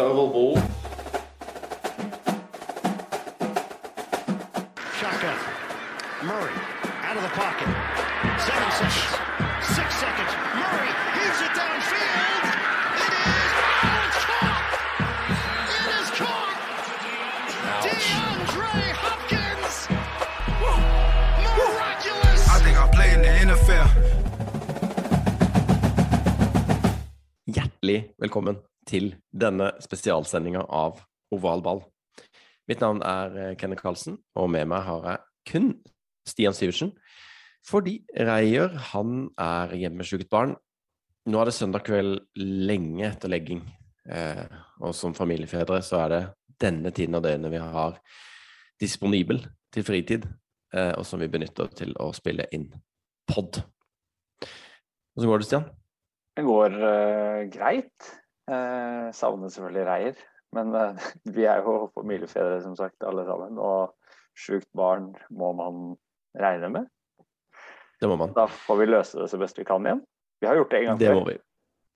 Oval ball. Shotgun. Murray out of the pocket. Seven seconds. Six seconds. Murray heaves it downfield. It is. Oh, it's caught. It is caught. DeAndre Hopkins. Miraculous. I think I'll play in the NFL. Hjertelig velkommen til denne spesialsendinga av Oval ball. Mitt navn er eh, Kenneth Karlsen, og med meg har jeg kun Stian Syversen. Fordi Reier han er hjemmesjukt barn. Nå er det søndag kveld lenge etter legging, eh, og som familiefedre så er det denne tiden av døgnet vi har disponibel til fritid, eh, og som vi benytter til å spille inn pod. Hvordan går det, Stian? Det går uh, greit. Uh, savner selvfølgelig Reier. Men eh, vi er jo familiefedre, som sagt, alle sammen. Og sjukt barn må man regne med. Det må man. Da får vi løse det så best vi kan igjen. Vi har gjort det en gang Det før. må vi.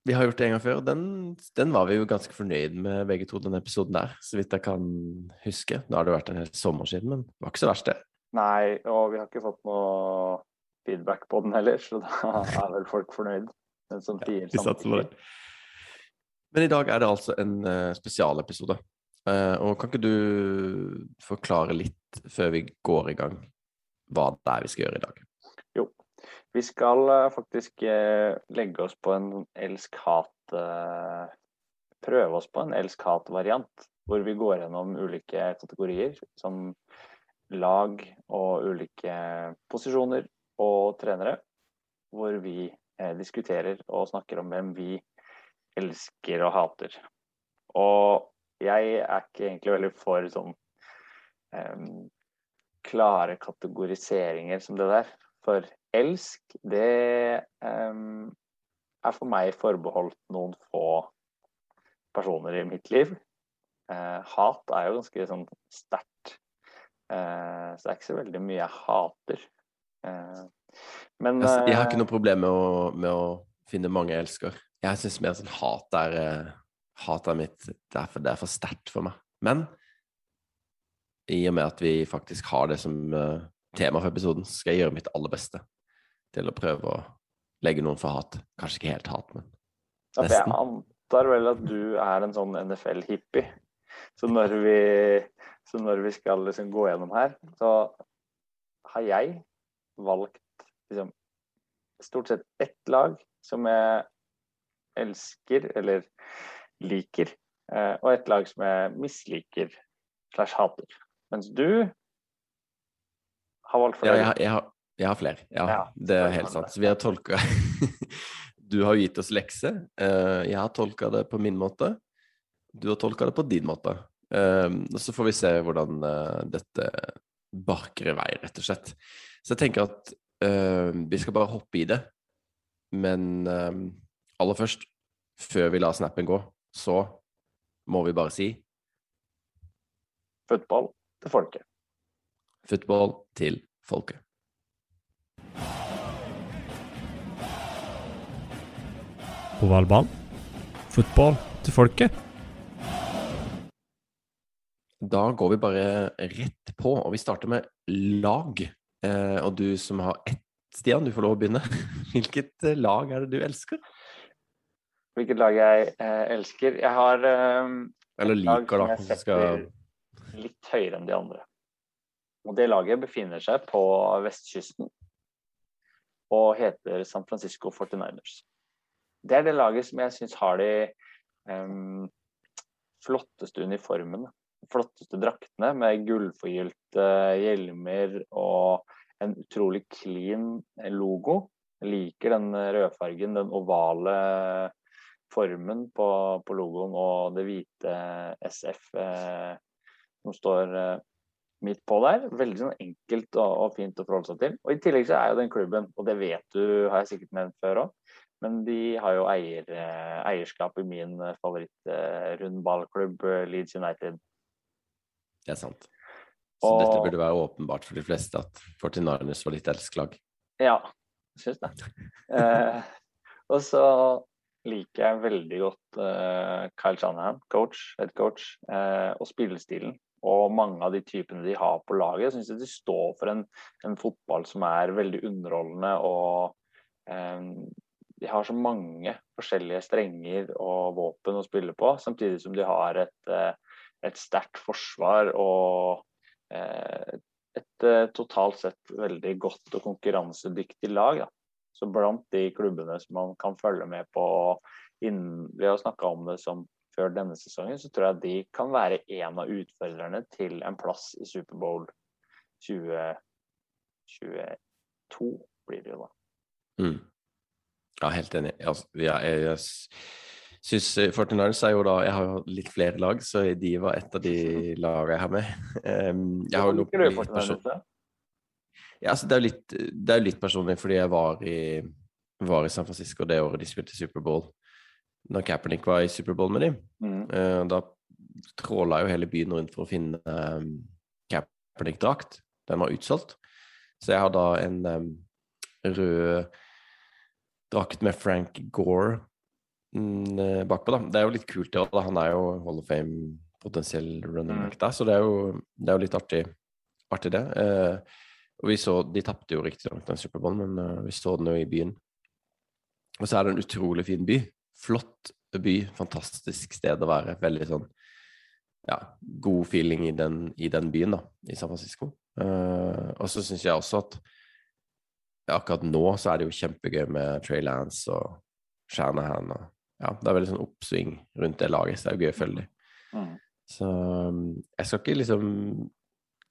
Vi har gjort det en gang før. Den, den var vi jo ganske fornøyd med begge to, den episoden der, så vidt jeg kan huske. Da har det vært en hel sommer siden, men det var ikke så verst, det. Nei, og vi har ikke fått noe feedback på den heller, så da er vel folk fornøyd. Den som sier Vi samtidig. Men i dag er det altså en eh, spesialepisode. Eh, og kan ikke du forklare litt før vi går i gang, hva det er vi skal gjøre i dag? Jo, Vi skal eh, faktisk legge oss på en elsk-hat Prøve oss på en elsk-hat-variant, hvor vi går gjennom ulike kategorier som lag og ulike posisjoner og trenere, hvor vi diskuterer og snakker om hvem vi elsker og hater. Og jeg er ikke egentlig veldig for sånn um, klare kategoriseringer som det der. For elsk, det um, er for meg forbeholdt noen få personer i mitt liv. Uh, hat er jo ganske sånn sterkt. Uh, så det er ikke så veldig mye jeg hater. Uh, men Altså, jeg har ikke noe problem med å, med å finne mange jeg elsker. Jeg syns mer sånn hat er hatet Hat er mitt Det er for, det er for sterkt for meg. Men i og med at vi faktisk har det som eh, tema for episoden, skal jeg gjøre mitt aller beste til å prøve å legge noen for hat. Kanskje ikke helt hat, men Ja, for jeg antar vel at du er en sånn NFL-hippie. Så når vi, så når vi skal liksom gå gjennom her, så har jeg valgt liksom, stort sett ett lag som jeg elsker eller liker, eh, og et lag som jeg misliker slash hater. Mens du har valgt Ja, flere. jeg, har- jeg, har, jeg har flere. Ja, Ja, det er helt sant. Så vi har tolka Du har gitt oss lekse. eh, Jeg har tolka det på min måte. Du har tolka det på din måte. Eh, og Så får vi se hvordan eh, dette barker i vei, rett og slett. Så jeg tenker at vi skal bare hoppe i det. Men eh, aller først, før vi lar snappen gå, så må vi bare si Football til folket. football til folket. Ovalball. Football til folket. Da går vi bare rett på, og vi starter med lag. Eh, og du som har ett, Stian, du får lov å begynne. Hvilket lag er det du elsker? Hvilket lag jeg eh, elsker? Jeg har eh, Eller liker, da. jeg skal... litt høyere enn de andre. Og det laget befinner seg på vestkysten og heter San Francisco 49ers. Det er det laget som jeg syns har de em, flotteste uniformene. Flotteste draktene med gullforgylte hjelmer og en utrolig clean logo. Jeg liker den rødfargen, den ovale formen på, på logoen og det hvite SF eh, som står eh, midt på der. Veldig sånn enkelt og, og fint å forholde seg til. Og I tillegg så er jo den klubben, og det vet du, har jeg sikkert nevnt før òg, men de har jo eier, eh, eierskap i min favoritt-rundballklubb, Leeds United. Det er sant. Så Og- dette burde være åpenbart for de fleste at 49ers var ditt elsklag. Ja, syns det. Eh, og så liker jeg veldig godt uh, Kyle Shanahan, coach, head coach, uh, og spillestilen. Og mange av de typene de har på laget. Jeg syns de står for en, en, fotball som er veldig underholdende og um, de har så mange forskjellige strenger og våpen å spille på, samtidig som de har et, et sterkt forsvar og et eh, totalt sett veldig godt og konkurransedyktig lag. Da. Så blant de klubbene som man kan følge med på innen, Vi har snakka om det som før denne sesongen, så tror jeg de kan være en av utfordrerne til en plass i Superbowl 2022, blir det jo da. Mm. Ja, helt enig. Altså, ja, jeg, jeg syns 49ers er jo da Jeg har jo litt flere lag, så de var et av de lagene jeg har med. Um, jeg har jo litt person... ja, altså, det, er litt, det er jo litt personlig, fordi jeg var i, var i San Francisco det året de spilte Superbowl. Når Kaepernick var i Superbowl med dem. Mm. Uh, da tråla jo hele byen rundt for å finne um, Kaepernick-drakt. Den var utsolgt. Så jeg har da en um, rød drakt med Frank Gore mm, eh, bakpå. da. Det er jo litt kult, det òg. Han er jo Hall of Fame potensiell running back mm. der, så det er jo, det er jo litt artig, artig det. Eh, og vi så, De tapte jo riktignok den Superbowlen, men uh, vi så den jo i byen. Og så er det en utrolig fin by. Flott by, fantastisk sted å være. Veldig sånn ja, god feeling i den, i den byen, da, i San Francisco. Uh, og så syns jeg også at akkurat nå så er det jo kjempegøy med Trey Lance og Shanahan. Og, ja, det er veldig sånn oppsving rundt det laget, så det er jo gøy å følge dem. Mm. Så um, jeg skal ikke liksom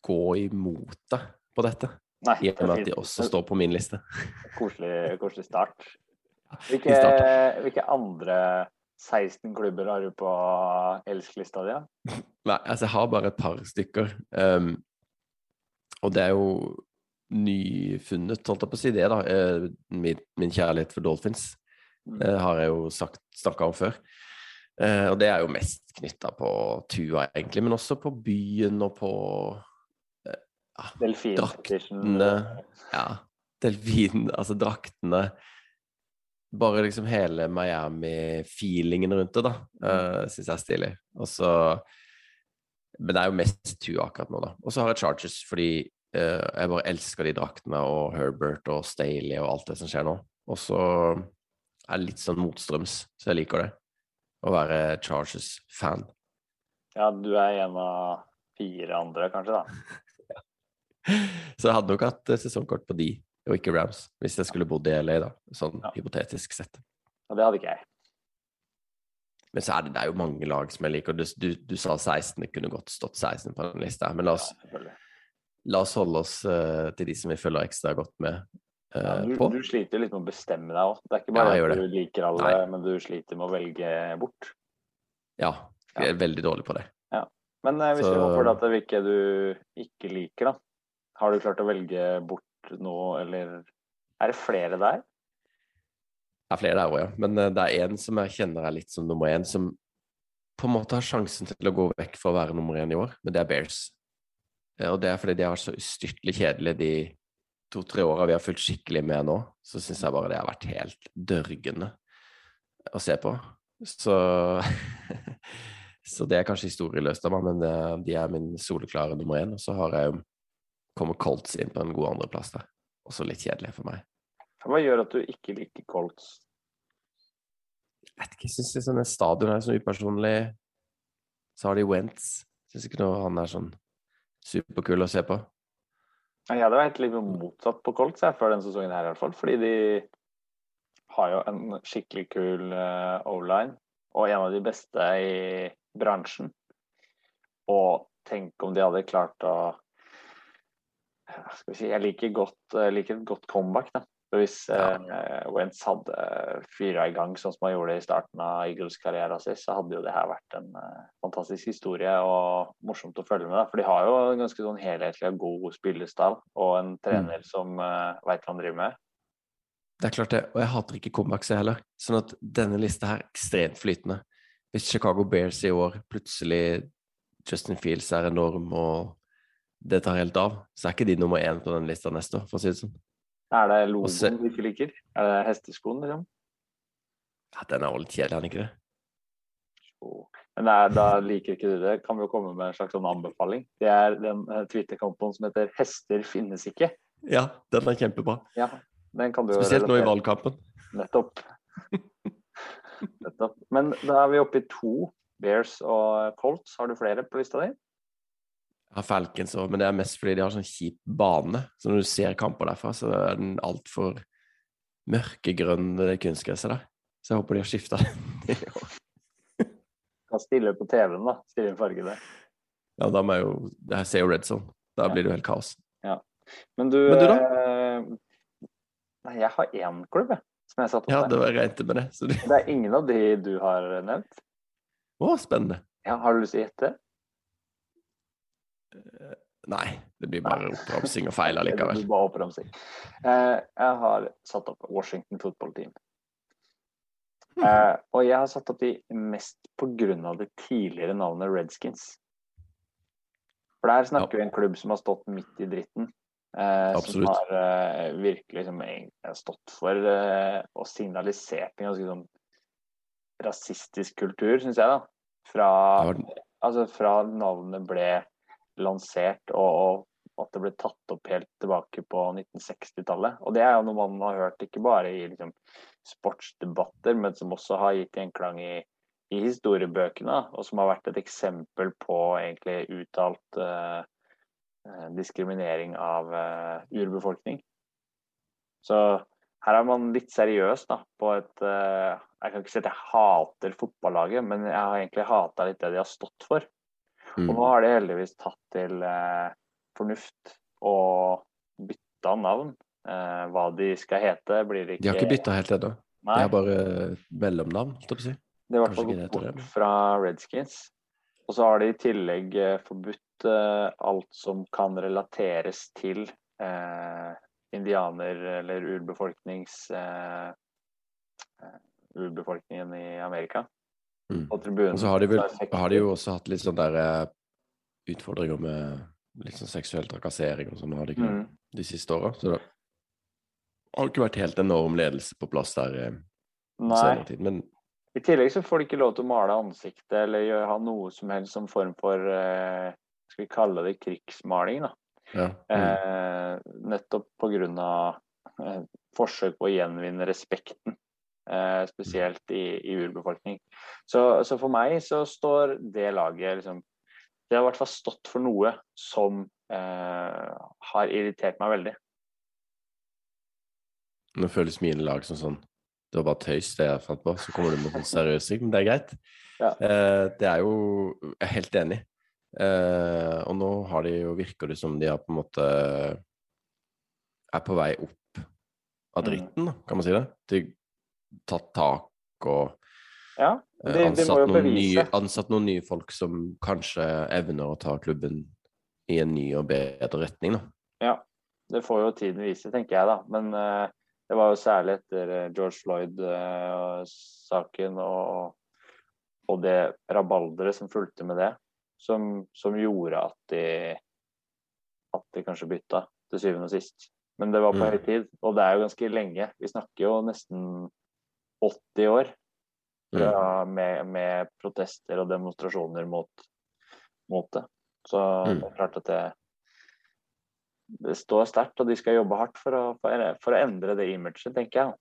gå imot det på dette, Nei, i og med at de også står på min liste. Koselig, koselig start. Hvilke, hvilke, andre 16 klubber har du på elsklista di? Nei, altså jeg har bare et par stykker. Um, og det er jo nyfunnet, holdt jeg på å si det, da. Eh, min, min kjærlighet for Dolphins mm. eh, har jeg jo sagt, snakka om før. Uh, og det er jo mest knytta på Tua, egentlig, men også på byen og på ja, draktene. Ja, delfin, altså draktene. Bare liksom hele Miami-feelingen rundt det, da, uh, syns jeg er stilig. Og så Men det er jo mest Tua akkurat nå, da. Og så har jeg Chargers fordi Uh, jeg bare elsker de draktene og Herbert og Staley og alt det som skjer nå. Og så er det litt sånn motstrøms, så jeg liker det. Å være Charges-fan. Ja, du er en av fire andre, kanskje, da. så jeg hadde nok hatt eh, sesongkort på de, og ikke Rams, hvis jeg skulle bodd i LA, da. Sånn ja. hypotetisk sett. Ja, det hadde ikke jeg. Men så er det, det er jo mange lag som jeg liker. Du, du, du sa 16, det kunne godt stått 16 på den lista. Men la oss ja, la oss holde oss uh, til de som vi følger ekstra godt med uh, ja, du, på. Du sliter litt med å bestemme deg òg. Det er ikke bare ja, at du liker alle, Nei. men du sliter med å velge bort. Ja, jeg er veldig dårlig på det. Ja. Men uh, hvis Så... vi at det er hvilke du ikke liker, da. Har du klart å velge bort noe, eller er det flere der? Det er flere der òg, ja. Men det er én som jeg kjenner er litt som nummer én, som på en måte har sjansen til å gå vekk for å være nummer én i år, men det er Bears. Eh, og det er fordi de har vært så ustyrtelig kjedelige de to-tre åra vi har fulgt skikkelig med nå. Så syns jeg bare det har vært helt dørgende å se på. Så Så det er kanskje historieløst av meg, men de er min soleklare nummer én. Og så har jeg jo kommet Colts inn på en god andreplass der. Også litt kjedelig for meg. Hva gjør at du ikke liker Colts? Jeg vet ikke, jeg syns sånn stadion er sånn upersonlig. Så har de Wentz. Syns ikke noe han er sånn superkul å se på. Jeg hadde vært litt motsatt på Colts jeg, før denne sesongen her, i hvert fall. Fordi de har jo en skikkelig kul uh, O-line, og en av de beste i bransjen. Og tenk om de hadde klart å skal vi si, Jeg liker, godt, liker et godt comeback. da. Hvis ja. eh, Wentz hadde fyra i gang sånn som han gjorde i starten av Eagles-karrieren sin, så hadde jo det her vært en uh, fantastisk historie og morsomt å følge med. Da. For de har jo en ganske sånn helhetlig og god spillestall og en trener mm. som uh, veit hva han driver med. Det er klart det, og jeg hater ikke comebacks heller. Sånn at denne lista her er ekstremt flytende. Hvis Chicago Bears i år plutselig Justin Fields er enorm og det tar helt av, så er ikke de nummer én på den lista neste år, for å si det sånn. Er det logoen du ikke liker? Er det hesteskoen, liksom? Ja, den er jo litt kjedelig, er den ikke det? Men nei, da liker ikke du det. Kan vi jo komme med en slags sånn anbefaling. Det er den eh, Twitter-kontoen som heter 'Hester finnes ikke'. Ja, den er kjempebra. Ja, den kan du Spesielt Spesielt nå i valgkampen. Nettopp. Nettopp. Men da er vi oppe i to. Bears og Colts. Har du flere på lista di? Har Falcons òg, men det er mest fordi de har sånn kjip bane. Så når du ser kamper derfra, så er den altfor mørkegrønn, det kunstgresset der. Så jeg håper de har skifta det. Kan stille på TV-en, da. Stille farge der. Ja, da må jeg jo Jeg ser jo Red Zone. Da Ja. blir det jo helt kaos. Men du, Men du eh, Nei, jeg har én klubb, jeg. Som jeg satt opp Ja, det var jeg med det. Så det... Det er ingen av de du har nevnt. Å, spennende. Ja, har du lyst til å gjette? Nei, det blir bare oppramsing og feil allikevel. Du bare oppramsing. Eh, jeg har satt opp Washington Football Team. Eh, og jeg har satt opp de mest av det tidligere navnet Redskins. For der snakker vi en klubb som har stått midt i dritten. Eh, som har eh, virkelig som, stått for eh, og signalisert en ganske sånn rasistisk kultur, syns jeg, da. Fra, altså, fra navnet ble lansert og, og at det ble tatt opp helt tilbake på 1960-tallet. Og det er jo noe man har hørt ikke bare i liksom, sportsdebatter, men som også har gitt gjenklang i, i historiebøkene, og som har vært et eksempel på egentlig uttalt eh, eh, diskriminering av eh, urbefolkning. Så her er man litt seriøs da, på et eh, Jeg kan ikke si at jeg hater fotballaget, men jeg har egentlig hata litt det de har stått for. Mm. Og nå har de heldigvis tatt til eh, fornuft og bytta navn. Eh, hva de skal hete, blir ikke De har ikke bytta helt ennå. De har bare mellomnavn, holdt jeg på å si. de har i hvert fall gått bort fra Redskins. Og så har de i tillegg eh, forbudt eh, alt som kan relateres til eh, indianer eller urbefolknings eh, eh, urbefolkningen i Amerika. Mm. På tribunen. Og så har de, vel, har de jo også hatt litt sånn der eh, utfordringer med litt sånn seksuell trakassering og sånn, har de ikke Mm. de siste åra. Så det har ikke vært helt enorm ledelse på plass der eh, senere tid. Men I tillegg så får de ikke lov til å male ansiktet eller gjøre, ha noe som helst som form for eh, Skal vi kalle det krigsmaling, da. ja. Mm. Eh, nettopp pga. Eh, forsøk på å gjenvinne respekten. Eh, spesielt i, i urbefolkning. Så, så for meg så står det laget liksom Det har i hvert fall stått for noe som eh, har irritert meg veldig. Nå føles mine lag som sånn Det var bare tøys, det jeg fant på. Så kommer du med sånn seriøs ting, men det er greit. Ja. Eh, det er jo Jeg er helt enig. Eh, og nå har de jo virker det som de har på en måte er på vei opp av Mm. dritten, kan man si det? De tatt tak og Ja, eh, de, de ansatt, noen nye, ansatt noen nye folk som kanskje evner å ta klubben i en ny og bedre retning, da. Det får jo tiden vise, tenker jeg da. Men uh, det var jo særlig etter eh, George Floyd-saken og, og det rabalderet som fulgte med det, som, som gjorde at de, at de kanskje bytta til syvende og sist. Men det var på Mm. høy tid, og det er jo ganske lenge. Vi snakker jo nesten 80 år fra, med, med protester og demonstrasjoner mot, mot det. Så Mm. det er klart at det, det står sterkt, og de skal jobbe hardt for å, for, å- endre det imaget, tenker jeg.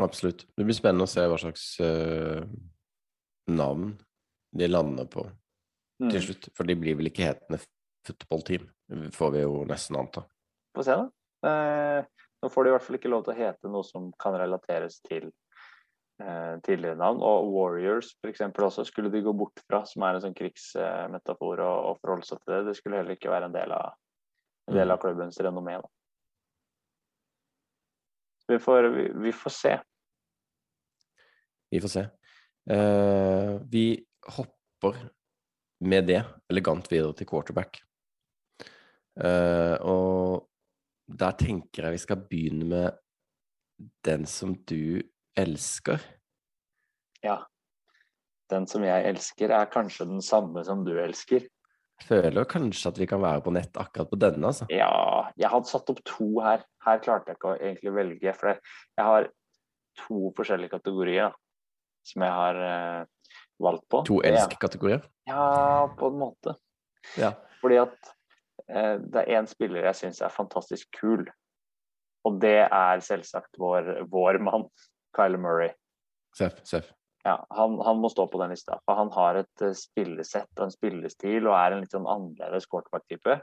Absolutt. Det blir spennende å se hva slags uh, navn de lander på Mm. til slutt. For de blir vel ikke hetende football team, får vi jo nesten anta. Få se, da. Eh, nå får de i hvert fall ikke lov til å hete noe som kan relateres til eh, tidligere navn. Og Warriors eksempel også skulle de gå bort fra, som er en sånn krigsmetafor å, å forholde seg til det. Det skulle heller ikke være en del av, en del av klubbens renommé. Da. Vi får, vi, vi får se. Vi får se. Uh, vi hopper med det elegant videre til quarterback. Uh, og der tenker jeg vi skal begynne med den som du elsker. Ja. Den som jeg elsker, er kanskje den samme som du elsker. Føler kanskje at vi kan være på nett akkurat på denne, altså. Ja, jeg hadde satt opp to her. Her klarte jeg ikke å egentlig velge. For jeg har to forskjellige kategorier som jeg har eh, valgt på. To er- elsk-kategorier. Ja, på en måte. Ja. Fordi at det er én spiller jeg syns er fantastisk kul. Og det er selvsagt vår, vår mann, Kyler Murray. Seff, seff. Ja, han, han må stå på den lista. For han har et eh, spillesett og en spillestil og er en litt sånn annerledes quarterback-type.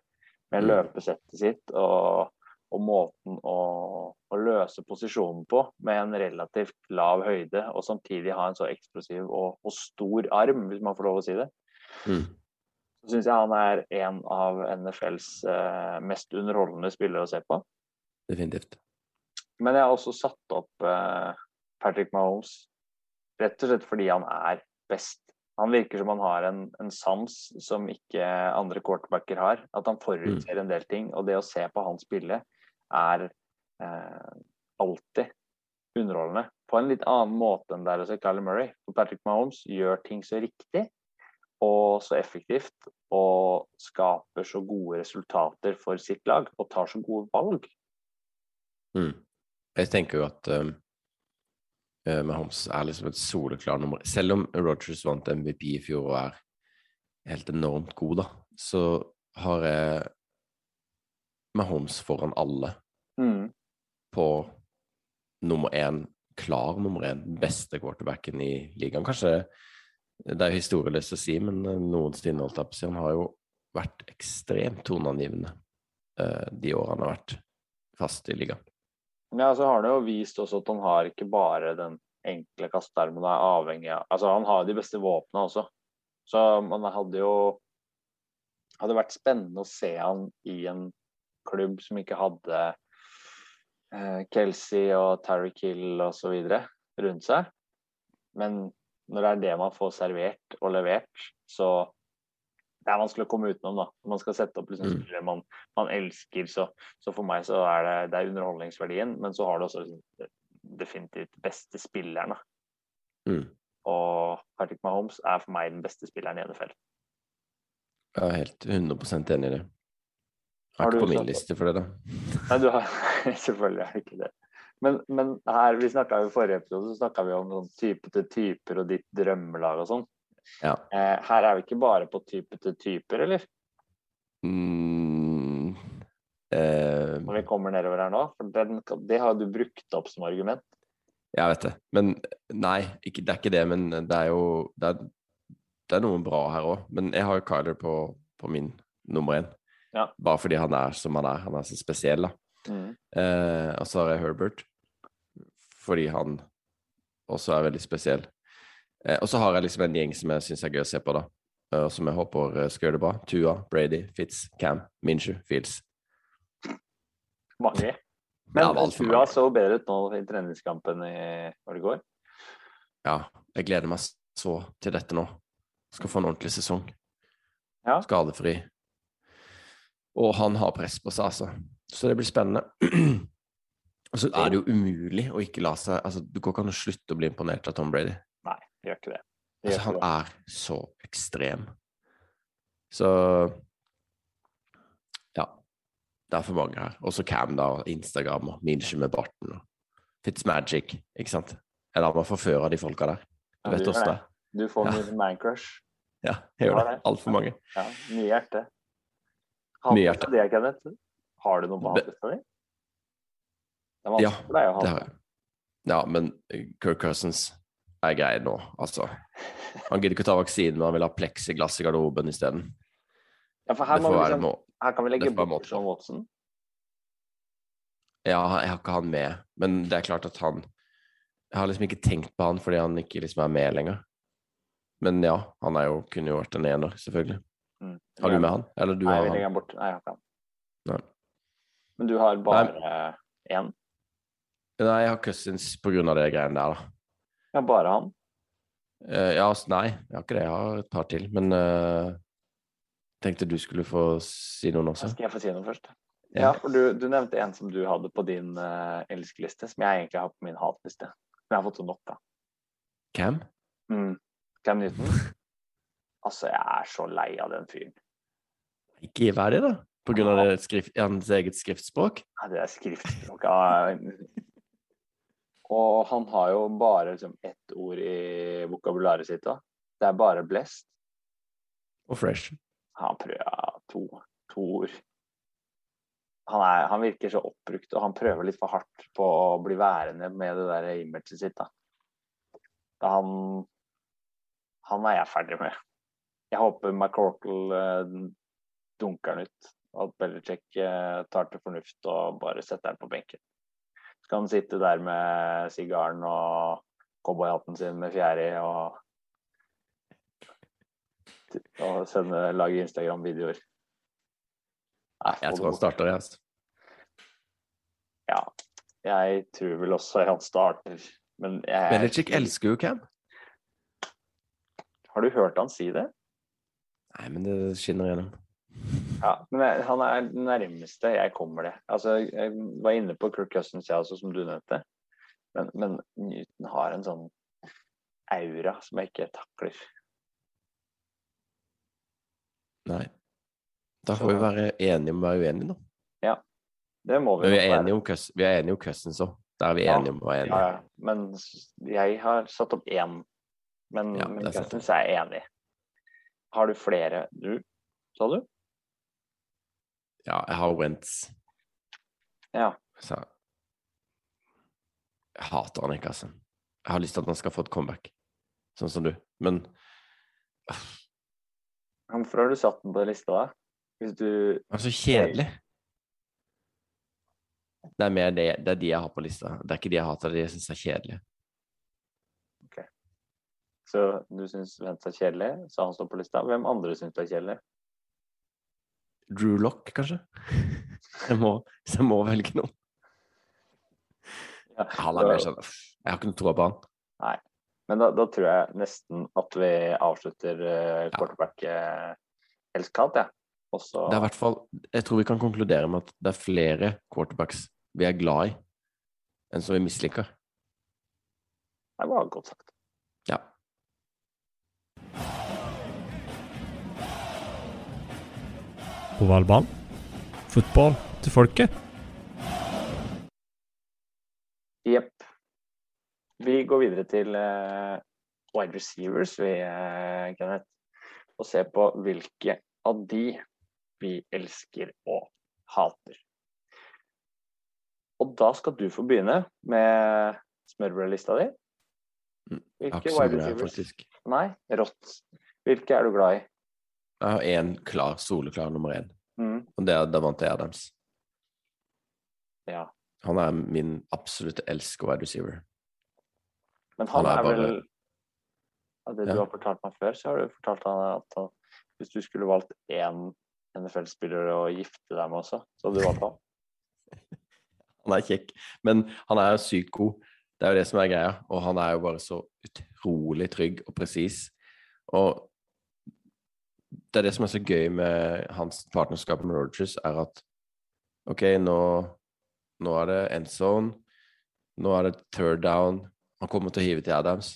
Med Mm. løpesettet sitt og, og måten å, å løse posisjonen på med en relativt lav høyde, og samtidig ha en så eksplosiv og, og stor arm, hvis man får lov å si det. Mm. Så syns jeg han er en av NFLs eh, mest underholdende spillere å se på. Definitivt. Men jeg har også satt opp eh, Patrick Mahomes rett og slett fordi han er best. Han virker som han har en, en sans som ikke andre quarterbacker har. At han forutser en del ting. Og det å se på han spille er eh, alltid underholdende. På en litt annen måte enn det er å se Kyler Murray. For Patrick Mahomes gjør ting så riktig og så effektivt og skaper så gode resultater for sitt lag og tar så gode valg. Mm. Jeg tenker jo at um, eh, Mahomes er liksom et soleklar nummer Selv om Rogers vant MVP i fjor og er helt enormt god, da, så har jeg Mahomes foran alle Mm. på nummer én, klar nummer én, beste quarterbacken i ligaen. Kanskje det er historieløst å si, men noen på å si, han har jo vært ekstremt toneangivende eh, de årene han har vært fast i ligaen. Ja, så har han jo vist også at han har ikke bare den enkle kastearmen, han er avhengig av Altså, han har de beste våpnene også. Så man hadde jo hadde vært spennende å se han i en klubb som ikke hadde eh, Kelsey og Terry Kill videre rundt seg. Men når det er det man får servert og levert, så det er vanskelig å komme utenom, da. Man skal sette opp liksom, Mm. spillere man, man elsker, så, så for meg så er det, det er underholdningsverdien, men så har du også liksom, definitivt beste spilleren. da. Mm. Og Patrick Mahomes er for meg den beste spilleren i NFL. Jeg er helt 100 enig i det. Jeg er ikke på min liste for det, da. Nei, du har selvfølgelig er ikke det. Men, men her, vi snakka i forrige episode så snakket vi om sånn type til typer og ditt drømmelag og sånn. Ja. Eh, her er vi ikke bare på type til typer, eller? Mm, eh, Når vi kommer nedover her nå? For den, det har du brukt opp som argument. jeg vet det. Men nei, ikke, det er ikke det. Men det er jo Det er, det er noe bra her òg. Men jeg har jo Kyler på, på min nummer én. Ja. Bare fordi han er som han er. Han er så spesiell, da. Mm. Eh, og så har jeg Herbert, fordi han også er veldig spesiell. Eh, og så har jeg liksom en gjeng som jeg syns er gøy å se på, da. eh, og som jeg håper eh, skal gjøre det bra. Tua, Brady, Fitz, Cam, Minshew, Fields. Mange. Men ja, Tua så bedre ut nå i treningskampen i var det går. Ja, jeg gleder meg så til dette nå. Skal få en ordentlig sesong. Ja. Skadefri. Og han har press på seg, altså. Så det blir spennende. Og så er det jo umulig å ikke la seg altså, Du går ikke an å slutte å bli imponert av Tom Brady. Nei, gjør ikke det. Gjør Altså, han er så ekstrem. Så Ja. Det er for mange her. Også Cam, da, og Instagram og Minshew med barten og Fitzmagic, ikke sant? Jeg lar meg forføre av de folka der. Du Ja, vet åssen det er. Du får Ja. mye mancrush. Ja, jeg gjør det. det. Altfor mange. Ja, mye hjerte. Mye hjerte. Det, Kenneth? Har du noe på hatlista di? Det er Ja, vanskelig for deg å Det har jeg. Ja, men Kirk Cousins er grei nå, altså. Han gidder ikke ta vaksinen, men han vil ha pleksiglass i garderoben isteden. Ja, for her, må vi liksom, her kan vi legge bort John Watson. Ja, jeg har ikke han med, men det er klart at han Jeg har liksom ikke tenkt på han fordi han ikke liksom er med lenger. Men ja, han er jo, kunne jo vært en ener, selvfølgelig. Mm. Har du med han? Eller du Nei, har han? bort. Nei, jeg har ikke han. Nei. Men du har bare én? Nei, jeg har Cousins av det greiene der, da. Ja, bare han? Uh, ja, altså, nei, jeg har ikke det. Jeg har et par til. Men uh, tenkte du skulle få si noen også. Skal jeg få si noe først? Ja. Ja, for du, du nevnte en som du hadde på din uh, elskeliste, som jeg egentlig har på min hatliste. Men jeg har fått så nok av. Cam? Mm. Cam Newton. Altså, jeg er så lei av den fyren. Ikke vær det, da. På grunn av det skrift, hans eget skriftspråk. Ja, det er skriftspråk. Ja, Og han har jo bare liksom ett ord i vokabularet sitt da. Det er bare blessed. Og fresh. Han prøver ja, to, to ord. Han, er, han virker så oppbrukt, og han prøver litt for hardt på å bli værende med det der imaget sitt. da. Da han, han er jeg ferdig med. Jeg håper McCorkle eh, dunker han ut, at Belichick eh, tar til fornuft og bare setter den på benken. Så kan han sitte der med sigaren og cowboyhatten sin med fjære i og og sende, lage Instagram-videoer. Jeg tror han starter, jeg. Altså. Ja, jeg tror vel også han starter. Men jeg Belichick elsker jo Cam. Har du hørt han si det? Nei, men det skinner gjennom. Ja, men han er den nærmeste jeg kommer det. Altså, jeg var inne på Kirk Cousins, jeg også, som du nevnte. Men, men Newton har en sånn aura som jeg ikke takler. Nei. Da får vi være enige om å være uenige, da. Det må vi Men vi er enige om, Cous- vi er enige om Cousins òg. Der er vi Ja. enige om å være enige. ja. Men jeg har satt opp én. Men, Ja, men. Cousins er enig. Har du flere du, sa du? Ja, jeg har Wentz. Ja. Så jeg hater han ikke, altså. Jeg har lyst til at han skal få et comeback, sånn som du. Men Hvorfor har du satt den på lista da? Hvis du han er så kjedelig. Det er mer det, det er de jeg har på lista. Det er ikke de jeg hater, det er de jeg syns er kjedelige. Så du syns Vents er kjedelig, så han står på lista. Hvem andre syns du er kjedelig? Drew Lock, kanskje? Jeg må, jeg må velge noen. Ja, Han er mer sånn Jeg har ikke noe tro på han. Nei. Men da, da tror jeg nesten at vi avslutter uh, quarterback-elskhat, jeg. Og så Det er i hvert fall Jeg tror vi kan konkludere med at det er flere quarterbacks vi er glad i, enn som vi misliker. Det var godt sagt. Ja. Ovalbanen. Fotball til folket. Jepp. Vi går videre til uh, wide receivers, vi, uh, Kenneth. Og ser på hvilke av de vi elsker og hater. Og da skal du få begynne med smørbrødlista di. Mm, Hvilke wide receivers? faktisk. Nei, rått. Hvilke er du glad i? Jeg har én klar, soleklar nummer én, Mm, og det er Davante Adams. ja. Han er min absolutte elsk wide receiver. Men han, Han er er, bare- vel Av det Ja. du har fortalt meg før, så har du fortalt han at han, hvis du skulle valgt én NFL-spiller å gifte deg med også, så hadde du valgt han. Han er kjekk, men han er sykt god. Det er jo det som er greia. Og han er jo bare så utrolig trygg og presis. Og det er det som er så gøy med hans partnerskap med Rogers, er at OK, nå, nå er det end zone. Nå er det third down. Han kommer til å hive til Adams.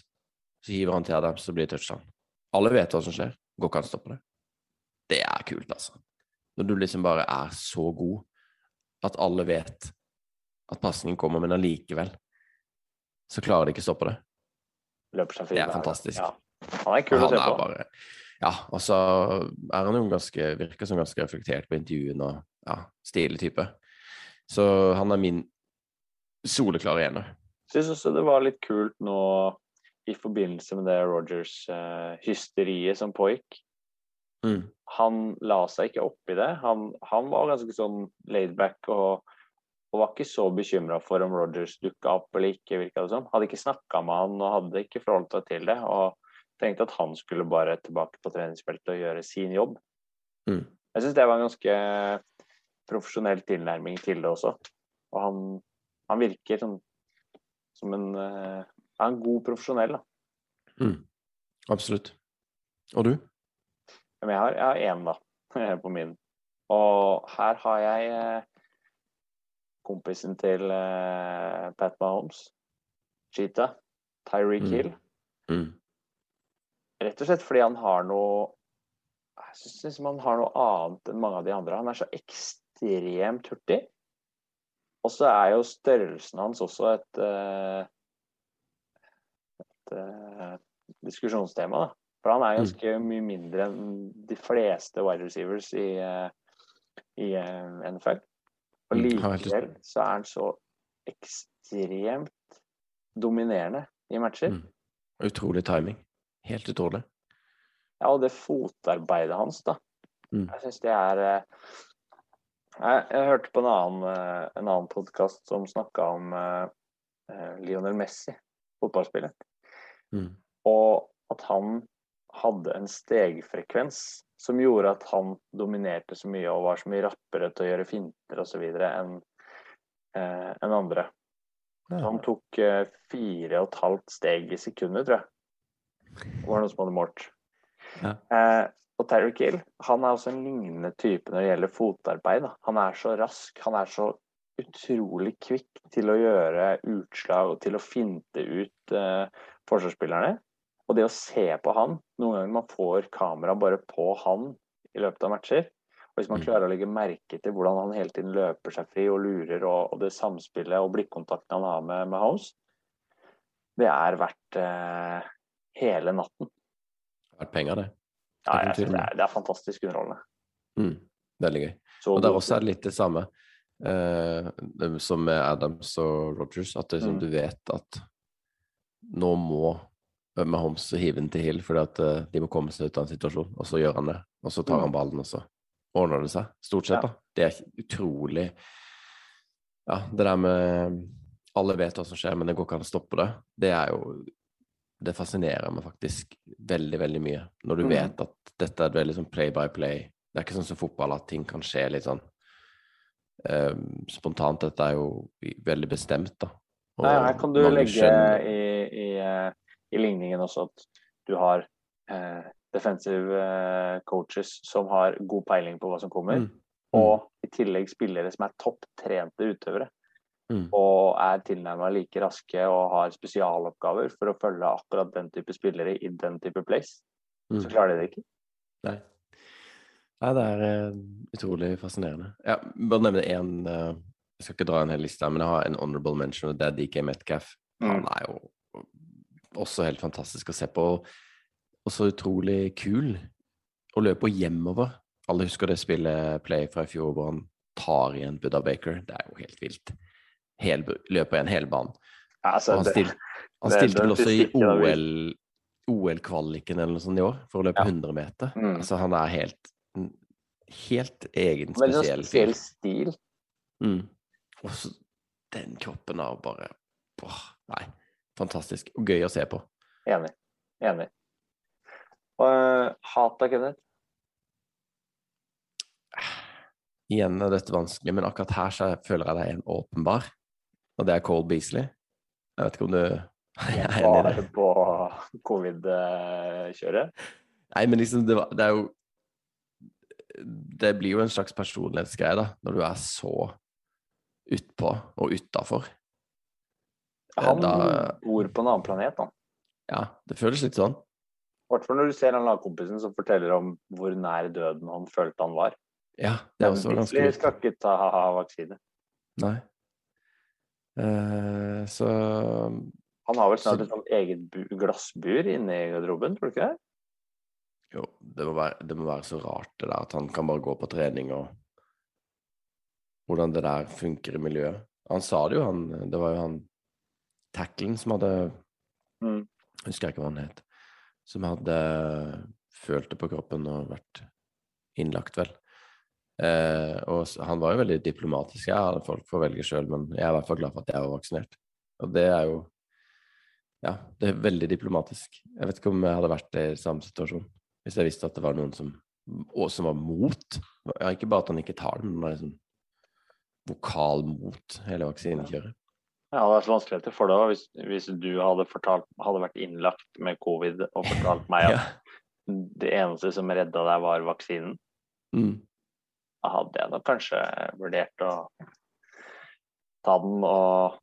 Så hiver han til Adams, så blir det touchdown. Alle vet hva som skjer. Går ikke an å stoppe det. Det er kult, altså. Når du liksom bare er så god at alle vet at pasningen kommer, men allikevel så klarer de ikke å stoppe det. Det er fantastisk. Ja. Han er kul å se på. bare Ja, og så er han jo ganske Virker som ganske reflektert på intervjuene og ja, stilig type. Så han er min soleklare ener. Syns også det var litt kult nå i forbindelse med det Rogers-hysteriet som pågikk. Mm. Han la seg ikke opp i det. Han, han var ganske sånn laidback og, og var ikke så bekymra for om Rogers dukka opp eller ikke, virka det som. Hadde ikke snakka med han og hadde ikke forholdt seg til det. Og tenkte at han skulle bare tilbake på treningsfeltet og gjøre sin jobb. Mm. Jeg syns det var en ganske profesjonell tilnærming til det også. Og han, han virker sånn som en, eh, en god profesjonell. Da. Mm. Absolutt. Og du? Jeg har, jeg har én, da, på min. Og her har jeg eh, kompisen til eh, Pat Mahomes, Cheetah, Tyreek Mm. Hill. Mm. Rett og slett fordi han har noe Jeg syns liksom han har noe annet enn mange av de andre. Han er så ekstremt hurtig. Og så er jo størrelsen hans også et, et, et eh, diskusjonstema. da. For han er Mm. ganske mye mindre enn de fleste wide receivers i, eh, i eh, NFL. Og Mm, likevel så er han så ekstremt dominerende i matcher. Mm. Utrolig timing. Helt utrolig. Ja, og det fotarbeidet hans, da. Mm. Jeg syns det er eh, jeg, jeg hørte på en annen, eh, en annen podkast som snakka om eh, Lionel Messi, fotballspillet. Mm. Og at han hadde en stegfrekvens som gjorde at han dominerte så mye og var så mye rappere til å gjøre finter osv. enn eh, enn andre. Ja. han tok fire og et halvt steg i sekundet, tror jeg. Var noen som hadde målt. Ja. Eh, og Terry Kill han er også en lignende type når det gjelder fotarbeid. Da. Han er så rask, han er så utrolig kvikk til å gjøre utslag og til å finte ut eh, forsvarsspillerne. Og det å se på han Noen ganger man får kamera bare på han i løpet av matcher. Og hvis man Mm. klarer å legge merke til hvordan han hele tiden løper seg fri og lurer, og, og det samspillet og blikkontakten han har med, med Holmes, det er verdt eh, hele natten. Verdt penger, det. Ja, jeg det, er, det er fantastisk underholdende. Mm. Veldig gøy. Så Og der også er det litt det samme eh, som med Adams og Rogers, at det, liksom, Mm. du vet at nå må Mahomes hive den til Hill fordi at eh, de må komme seg ut av en situasjon, og så gjør han det. Og så tar Mm. han ballen, og så ordner det seg. Stort sett, Ja. da. Det er utrolig Ja, det der med Alle vet hva som skjer, men det går ikke an å stoppe det. Det er jo Det fascinerer meg faktisk veldig, veldig mye. Når du Mm. vet at dette er veldig sånn play by play. Det er ikke sånn som fotball, at ting kan skje litt sånn eh, spontant. Dette er jo veldig bestemt, da. Og Nei, her kan du legge skjønner- i, i, eh, i ligningen også at du har eh, defensive eh, coaches som har god peiling på hva som kommer, Mm. og i tillegg spillere som er topptrente utøvere. Mm. Og er tilnærma like raske og har spesialoppgaver for å følge akkurat den type spillere i den type place. Så Mm. klarer de det ikke. Nei. Nei, det er uh, utrolig fascinerende. Ja, bare nevne én Jeg skal ikke dra en hel liste, men jeg har en honorable mention, og det er DK Metcalf. Han er jo også helt fantastisk å se på, og så utrolig kul å løpe hjemover. Alle husker det spillet Play fra i fjor hvor han tar igjen Buddha Baker. Det er jo helt vilt. Hel, løper igjen en helbane. Altså, han, stil, han det- stilte vel også i OL-kvaliken OL eller noe sånt i år, for å løpe Ja. 100 meter. Mm. Altså, han er helt helt egen, Veldig sånn spesiell spesiell stil. Mm. Og så den kroppen er bare åh, Nei, fantastisk. Og gøy å se på. Enig. Enig. Og uh, hat av Kenneth? Igjen er dette vanskelig, men akkurat her så føler jeg det er en åpenbar, og det er Cole Beasley. Jeg vet ikke om du er enig i det? Bare på covid-kjøret? Nei, men liksom, det, var, det er jo Det blir jo en slags personlighetsgreie, da, når du er så utpå og utafor. Han Da- bor på en annen planet, da. Ja, det føles litt sånn. I hvert fall når du ser han lagkompisen som forteller om hvor nær døden han følte han var. Ja, det er også ganske Beasley vilt. skal ikke ta vaksine. Nei. Eh, så Han har vel snart Så- et sånt eget bu glassbur inne i garderoben, tror du ikke det? jo, det må, være, det må være så rart det der at han kan bare gå på trening og Hvordan det der funker i miljøet. Han sa det jo, han Det var jo han tacklen som hadde Mm. Husker jeg ikke hva han het. Som hadde følt det på kroppen og vært innlagt, vel. Eh, og han var jo veldig diplomatisk. Ja, folk får velge sjøl, men jeg er i hvert fall glad for at jeg var vaksinert. Og det er jo Ja, det er veldig diplomatisk. Jeg vet ikke om jeg hadde vært i samme situasjon hvis jeg visste at det var noen som og som var mot. Ja, ikke bare at han ikke tar den, men var liksom vokal mot hele vaksinekjøret. Ja, det er så vanskeligheter for deg hvis, hvis du hadde, fortalt, hadde vært innlagt med covid og fortalt meg at Ja. det eneste som redda deg, var vaksinen. Mm. Hadde jeg nok kanskje vurdert å ta den og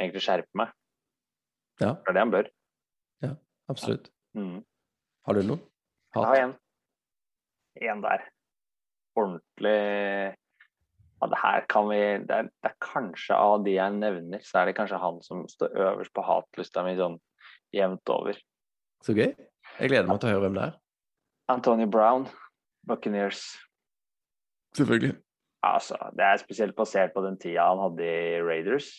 egentlig skjerpe meg. Ja, Det er det han bør. Ja, absolutt. Mm. Har du noen? Jeg har en. En der. Ordentlig ja, det her kan vi det er, det er kanskje av de jeg nevner, så er det kanskje han som står øverst på hatlista mi sånn jevnt over. Så gøy. Jeg gleder meg til å høre hvem det er. Antonio Brown, Buccaneers. Selvfølgelig. Altså, det er spesielt basert på den tida han hadde i Raiders.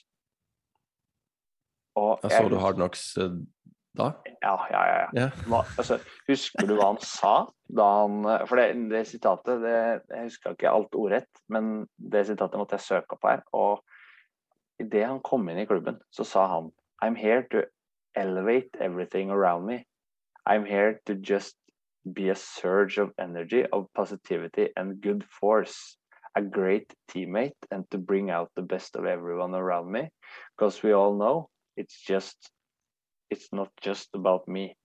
Og jeg, så du Hard Knocks eh, da? Ja, ja, ja. ja. Hva, altså, husker du hva han sa da han For det, det sitatet det, Jeg husker ikke alt ordrett, men det sitatet måtte jeg søke opp her. Og idet han kom inn i klubben, så sa han I'm here to elevate everything around me. I'm here to just be a surge of energy, of positivity and good force. A great teammate and to bring out the best of everyone around me. Because we all know it's just It's not just about me.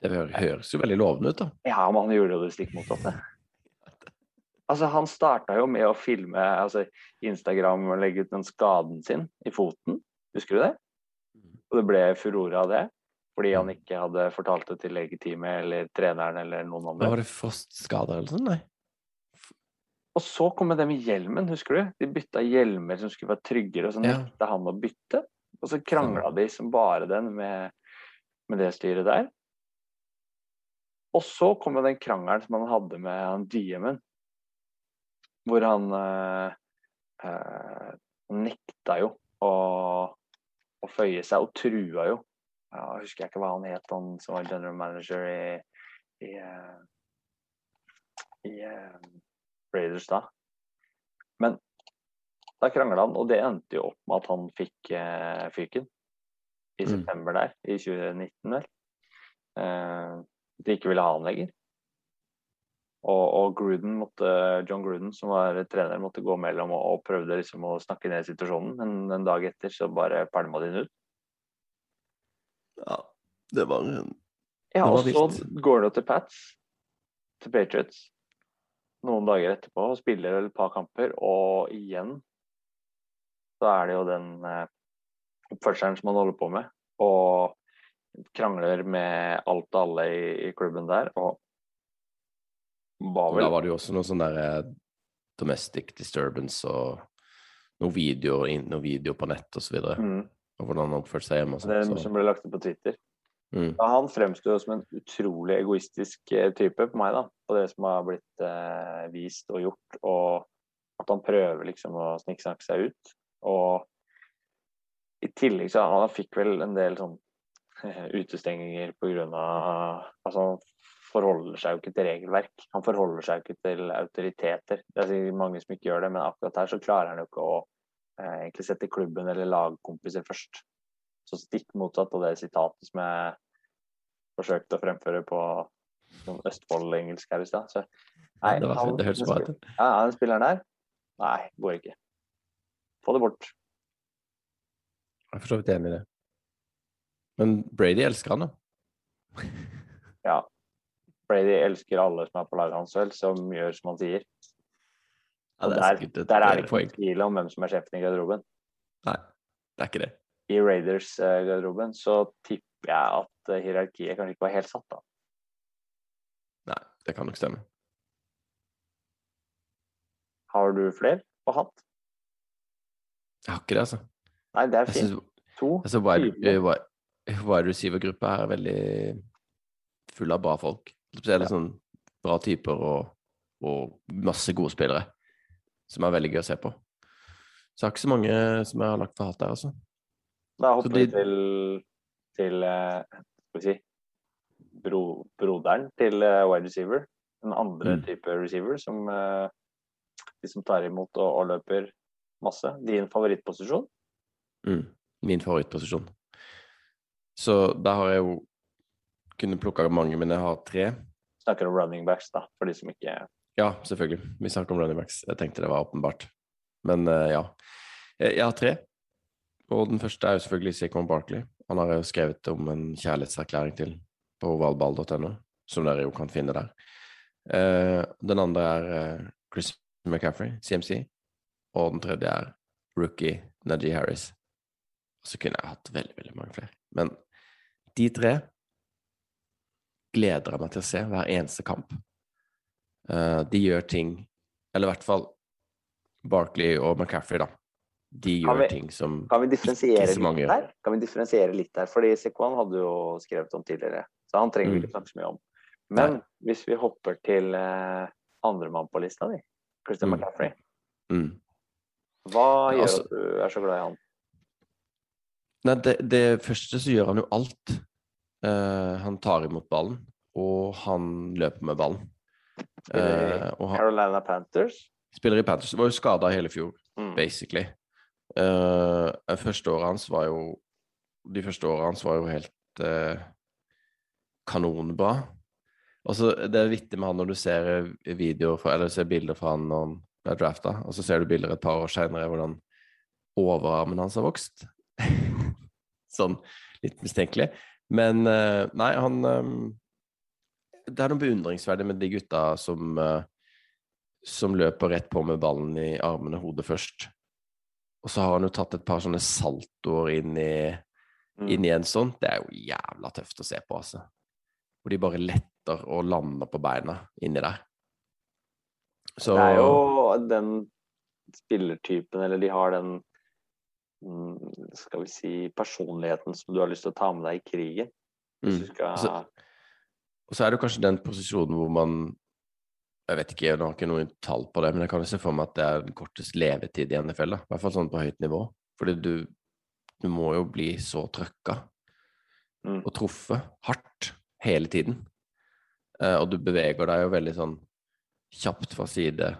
Det høres jo veldig lovende ut, da. Ja, men han gjorde jo det stikk motsatte. Altså, han starta jo med å filme altså, Instagram og legge ut den skaden sin i foten. Husker du det? Og det ble furore av det. Fordi han ikke hadde fortalt det til legeteamet eller treneren eller noen andre. var det frostskader eller sånn? Nei. Og så kom det med hjelmen, husker du? De bytta hjelmer som skulle være tryggere, og så Ja. nekta han å bytte. Og så krangla de som bare den med, med det styret der. Og så kom jo den krangelen som han hadde med han DM-en, hvor han øh, øh, nekta jo å, å føye seg, og trua jo. Ja, husker jeg ikke hva han het, han som var general manager i, i, eh, i eh, Raiders da. Men da krangla han, og det endte jo opp med at han fikk eh, fyken i Mm. september der, i 2019 vel. Eh, de ikke ville ha han lenger. Og, og Gruden måtte, John Gruden, som var trener, måtte gå mellom og, og prøvde liksom å snakke ned situasjonen, men en dag etter så bare pælma de den ut. Ja, det var en Ja, og så går det til Pats, til Patriots, noen dager etterpå og spiller vel et par kamper, og igjen så er det jo den eh, oppførselen som han holder på med, og krangler med alt og alle i, i klubben der, og var vel da var det jo også noe sånn der eh, domestic disturbance og noen videoer, inn- noen videoer på nett videre. mm, Og hvordan han oppførte seg hjemme og det sånn. Som ble lagt ut på Twitter. mm. Han fremsto som en utrolig egoistisk eh, type på meg, da. På det som har blitt eh, vist og gjort, og at han prøver liksom å sniksnakke seg ut. Og i tillegg så han fikk vel en del sånn utestenginger på grunn av Altså, han forholder seg jo ikke til regelverk. Han forholder seg jo ikke til autoriteter. Det er sikkert mange som ikke gjør det, men akkurat her så klarer han jo ikke å eh, egentlig sette klubben eller lagkompiser først. Så stikk motsatt av det sitatet som jeg forsøkte å fremføre på sånn Østfold-engelsk her i stad. Så nei, det, var, det hørtes bra ut. Ja, den spilleren der Nei, går ikke. Få det bort. Jeg er for så vidt enig i det. Men Brady elsker han, da. ja. Brady elsker alle som er på laget hans, vel, som gjør som han sier. Ja, det er der, der er eh, det ikke poeng. tvil om hvem som er sjefen i garderoben. Nei, det er ikke det. I Raiders-garderoben så tipper jeg at eh, hierarkiet kanskje ikke var helt satt, da. Nei, det kan nok stemme. Har du flere på hatt? Jeg har ikke det, altså. Nei, det er fint. To. altså, wide, eh, wide, receiver-gruppa er veldig full av bra folk. Spesielt sånn bra typer og, og masse gode spillere som er veldig gøy å se på. Så det er ikke så mange som jeg har lagt for hat der, altså. Da hopper de... vi til, til eh, skal vi si, bro, broderen til eh, wide receiver. En andre Mm. type receiver som eh, de som tar imot og, og løper masse. Din favorittposisjon? Mm. Min favorittposisjon. Så der har jeg jo kunnet plukke mange, men jeg har tre. Snakker om running backs, da, for de som ikke Ja, selvfølgelig. Vi snakker om running backs. Jeg tenkte det var åpenbart. Men uh, ja. Jeg jeg har tre. Og den første er jo selvfølgelig Sikon Barkley. Han har jo skrevet om en kjærlighetserklæring til på ovalball.no, som dere jo kan finne der. Uh, den andre er uh, Chris McCaffrey, CMC. Og den tredje er rookie Najee Harris. Og så kunne jeg hatt veldig, veldig mange flere. Men de tre gleder jeg meg til å se hver eneste kamp. Eh, de gjør ting Eller i hvert fall Barkley og McCaffrey, da. de gjør vi- ting som Kan vi differensiere Ikke så mange gjør. Kan vi differensiere litt der? Fordi Sekwan hadde jo skrevet om tidligere, så han trenger vi Mm. ikke snakke så mye om. Men hvis vi hopper til uh, andremann på lista di, Christian Mm. McCaffrey, mm. hva gjør altså- at du er så glad i han? Nei, det, det første så gjør han jo alt. Uh, han tar imot ballen, og han løper med ballen. Han Carolina Panthers. spiller i Panthers. Var jo skada hele fjor, Mm. basically. Uh, første året hans var jo De første årene hans var jo helt uh, kanonbra. Altså, Det er vittig med han når du ser fra, eller ser bilder fra han når han ble drafta, og så ser du bilder et par år seinere hvordan overarmen hans har vokst. sånn litt mistenkelig. Men uh, nei, han eh, Det er noe beundringsverdig med de gutta som eh, som løper rett på med ballen i armene hodet først. Og så har han jo tatt et par sånne saltoer inn i, Mm. inn i en sånn. Det er jo jævla tøft å se på, altså. Hvor de bare letter og lander på beina inni der. Så Det er jo den spillertypen, eller de har den mm, skal vi si personligheten som du har lyst til å ta med deg i krigen. Hvis mm. du skal Så- Og så er det kanskje den posisjonen hvor man Jeg vet ikke, jeg har ikke noe tall på det, men jeg kan jo se for meg at det er den kortest levetid i NFL. da. I hvert fall sånn på høyt nivå. Fordi du, du må jo bli så trøkka Mm. og truffet hardt hele tiden. Eh, og du beveger deg jo veldig sånn kjapt fra side,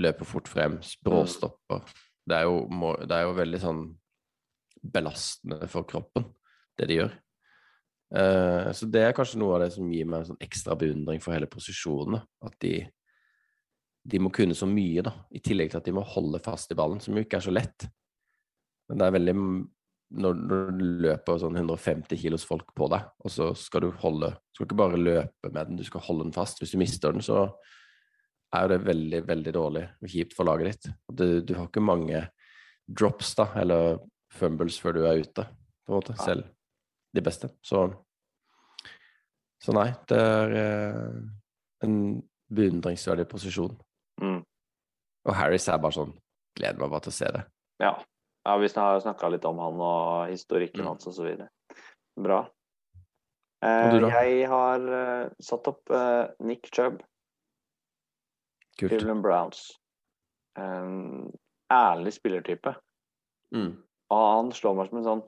løper fort frem, bråstopper. Det, er jo, må, det er jo veldig sånn belastende for kroppen, det de gjør. Eh, så det er kanskje noe av det som gir meg en sånn ekstra beundring for hele posisjonen. At de, de må kunne så mye, da, i tillegg til at de må holde fast i ballen, som jo ikke er så lett. Men det er veldig Når, du løper sånn 150 kilos folk på deg, og så skal du holde Du skal ikke bare løpe med den, du skal holde den fast. Hvis du mister den, så er jo det veldig, veldig dårlig og kjipt for laget ditt. Du, du har ikke mange drops, da, eller fumbles før du er ute, på en måte, selv de beste. Så, så nei, det er eh, en beundringsverdig posisjon. Mm. Og Harris er bare sånn Gleder meg bare til å se det. Ja. ja vi har snakka litt om han og historikken Mm. hans. Bra. Og Eh, du da? jeg har uh, satt opp uh, Nick Chubb, Kult. Cleveland Browns. En ærlig spillertype. Mm. Og han slår meg som en sånn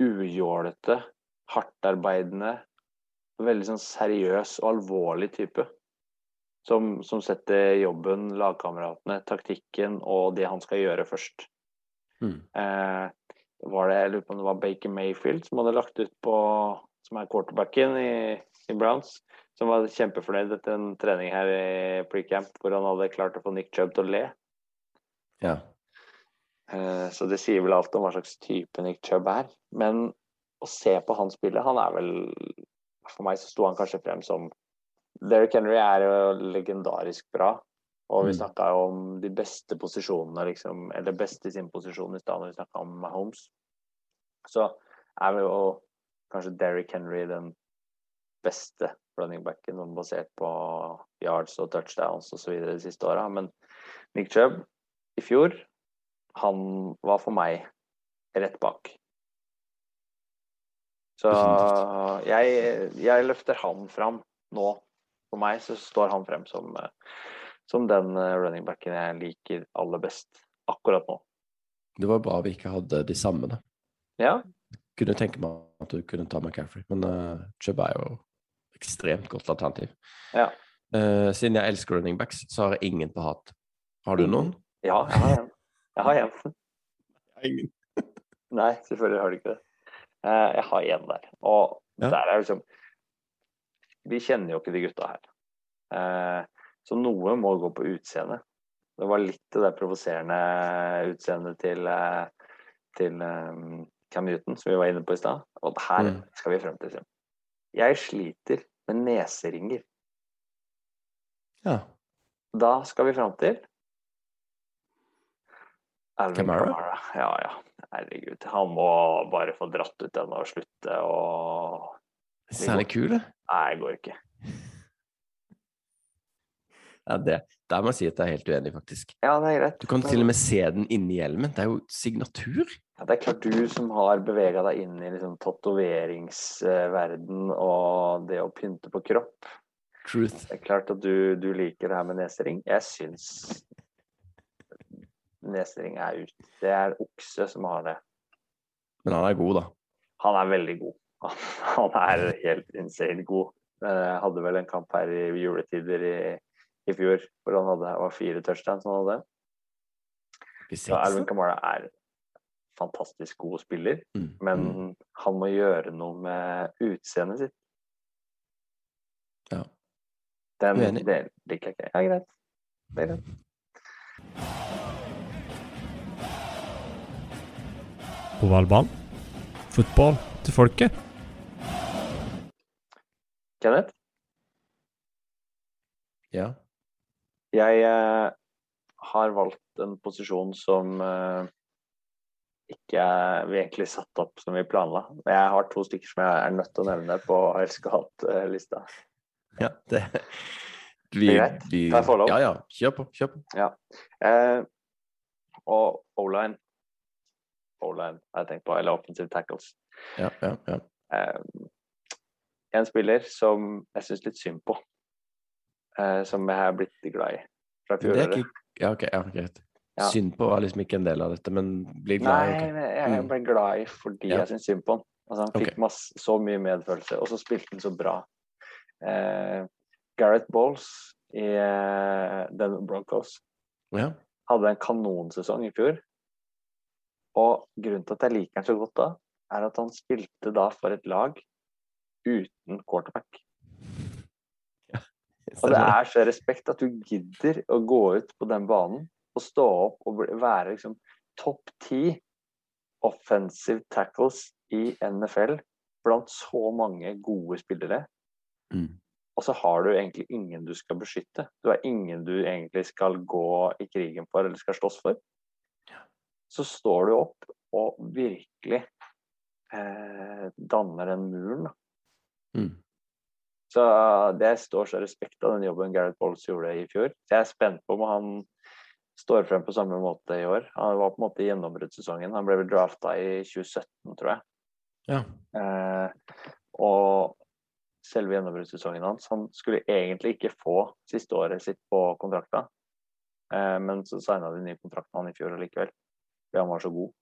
ujålete, hardtarbeidende, veldig sånn seriøs og alvorlig type. Som, som setter jobben, lagkameratene, taktikken og det han skal gjøre først. Mm. Eh, var det, jeg lurer på om det var Baker Mayfield som hadde lagt ut på Som er quarterbacken i, i Browns. Som var kjempefornøyd etter en trening her i precamp hvor han hadde klart å få Nick Chubb til å le. Ja. Eh, Så det sier vel alt om hva slags type Nick Chubb er. Men å se på han spille, han er vel For meg så sto han kanskje frem som Derrick Henry er jo legendarisk bra. Og vi Mm. snakka jo om de beste posisjonene, liksom. Eller beste i sin posisjon i stad når vi snakka om Mahomes. Så er jo kanskje Derrick Henry den beste running backen sånn basert på yards og touchdowns osv. de siste åra. Men Nick Chubb i fjor, han var for meg rett bak. Så jeg, jeg løfter han fram nå. For meg så står han frem som, eh, som den eh, running backen jeg liker aller best akkurat nå. Det var bra vi ikke hadde de samme, da. Ja, Kunne tenke meg at du kunne ta McCaffrey, men uh, Chubb er jo ekstremt godt alternativ. Ja. Uh, siden jeg elsker running backs, så har jeg ingen på hat. Har du noen? ja jeg har en. Jeg har en. Ingen. Nei, selvfølgelig har du ikke det. Eh, Jeg har en der. Og Ja. der er liksom Vi kjenner jo ikke de gutta her. Eh, Så noe må gå på utseendet. Det var litt det der provoserende utseendet til, eh, til Cam Newton som vi var inne på i stad. Og her Mm. skal vi frem til. Sim. Jeg sliter med neseringer. Ja. Da skal vi fram til Alvin Kamara? Kamara. Ja, ja. Herregud. Han må bare få dratt ut den og slutte å Særlig kul, det. Nei, det går ikke. Ja, det, der må jeg si at jeg er helt uenig, faktisk. Ja, det er greit. Du kan til og med se den inni hjelmen. Det er jo signatur. Ja, det er klart du som har bevega deg inn i liksom, tatoveringsverden og det å pynte på kropp. Truth. Det er klart at du, du liker det her med nesering. Jeg syns nesering er ut. Det er okse som har det. Men han er god, da. Han er veldig god. Han er helt insane god. Jeg hadde vel en kamp her i juletider i, i fjor hvor han hadde, var fire touchdowns han hadde. Så Alvin ses. Kamara er fantastisk god spiller, Mm. men mm. han må gjøre noe med utseendet sitt. Ja. Den Uenig. det liker jeg ikke. Ja, greit. Det er greit. Ovalball. Fotball til folket. Kenneth, Ja. jeg eh, har valgt en posisjon som eh, ikke vi egentlig satt opp som vi planla. Jeg har to stykker som jeg er nødt til å nevne på elsk og hat-lista. ja det vi, Det er greit. vi, Kan jeg få lov? Ja, ja. Kjør på. Kjør på. Eh, og O-line O-line jeg tenkt på, eller offensive tackles. Ja, ja, ja. Um, en spiller som jeg syns litt synd på, uh, som jeg har blitt glad i fra fjoråret. ikke Ja, ok, ja, greit. Ja. Synd på var liksom ikke en del av dette, men bli glad Nei, i ok. men jeg Mm. ble glad i fordi Ja. jeg syns synd på han. Altså, han fikk okay. masse, så mye medfølelse, og så spilte han så bra. Uh, Gareth Bowles i uh, den Broncos Ja. hadde en kanonsesong i fjor. Og grunnen til at jeg liker han så godt da, er at han spilte da for et lag uten quarterback. Og det er så respekt at du gidder å gå ut på den banen og stå opp og være liksom topp ti offensive tackles i NFL blant så mange gode spillere. Mm. Og så har du egentlig ingen du skal beskytte. Du har ingen du egentlig skal gå i krigen for eller skal slåss for. Så står du opp og virkelig eh, danner den muren. Mm. Så det står så respekt av den jobben Gareth Bolls gjorde i fjor. Så jeg er spent på om han står frem på samme måte i år. Han var på en måte i gjennombruddssesongen. Han ble vel drafta i 2017, tror jeg. Ja. Eh, og selve gjennombruddssesongen hans Han skulle egentlig ikke få siste året sitt på kontrakta, eh, men så signa de ny kontrakt med han i fjor allikevel. Fordi han var så god.